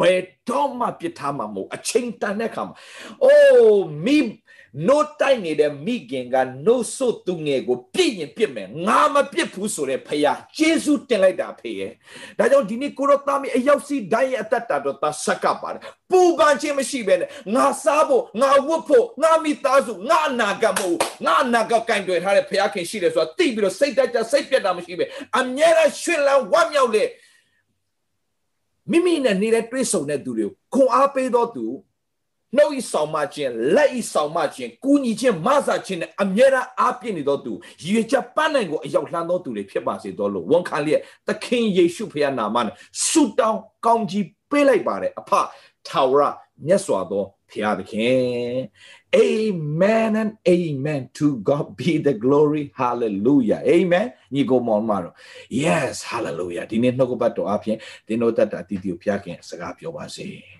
ဘယ်တော့မှပြစ်ထားမှာမဟုတ်အချိန်တန်တဲ့အခါမှာအိုးမိ နို့တိုက်နေတဲ့မိခင်ကနို့ဆုတ်သူငယ်ကိုပြည့်ရင်ပြစ်မယ်ငါမပြစ်ဘူးဆိုတဲ့ဖခင်ဂျေဇုတင်လိုက်တာဖေရဲ့ဒါကြောင့်ဒီနေ့ကိုရောသားမီအရောက်စီတိုင်းရဲ့အသက်တာတော့သဆက်ကပါတယ်ပူပန်ခြင်းမရှိဘဲနဲ့ငါစားဖို့ငါဝတ်ဖို့ငါမိသားစုငါအနာဂတ်မဟုတ်ငါအနာဂတ်ကင်တွယ်ထားတဲ့ဖခင်ရှိတယ်ဆိုတာသိပြီးတော့စိတ်တက်ကြစိတ်ပြတ်တာမရှိပဲအမြဲတမ်းရှင်လန်းဝမ်းမြောက်လေမိမိနဲ့နေတဲ့တွေးဆုံတဲ့သူတွေကိုခွန်အားပေးတော့သူ နှုတ်ဤဆောင်မခြင်းလက်ဤဆောင်မခြင်းကူညီခြင်းမဆာခြင်းနဲ့အမြဲတမ်းအားပြည့်နေသောသူရည်ရွယ်ချက်ပန်းနိုင်ကိုအရောက်လှမ်းသောသူတွေဖြစ်ပါစေတော့လို့ဝန်ခံလျက်သခင်ယေရှုဖခင်နာမနဲ့ဆုတောင်းကောင်းကြီးပေးလိုက်ပါတယ်အဖထာဝရမြတ်စွာသောဖခင်သခင် Amen and amen to God be the glory hallelujah amen ညီကိုမောင်မတော် yes hallelujah ဒီနေ့နှုတ်ကပတ်တော်အပြင်သင်တို့တတ်တာတည်တည်ဖျားခင်စကားပြောပါစေ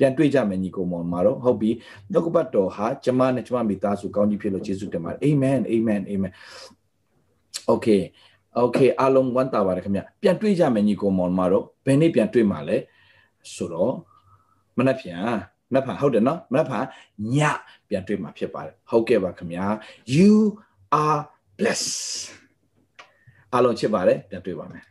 ပြန်တွေ့ကြမယ်ညီကိုမောင်မတော်ဟုတ်ပြီနှုတ်ကပတ်တော်ဟာကျမနဲ့ကျမမိသားစုကောင်းကြီးဖြစ်လို့ယေရှုတင်ပါတယ် amen amen amen okay okay အားလုံးဝမ်းသာပါတယ်ခင်ဗျပြန်တွေ့ကြမယ်ညီကိုမောင်မတော်ဘယ်နေ့ပြန်တွေ့မှာလဲဆိုတော့မနက်ဖြန်မနက်ဖြန်ဟုတ်တယ်နော်မနက်ဖြန်ညပြန်တွေ့မှာဖြစ်ပါတယ်ဟုတ်ကဲ့ပါခင်ဗျာ you are blessed အားလုံးချစ်ပါတယ်ပြန်တွေ့ပါမယ်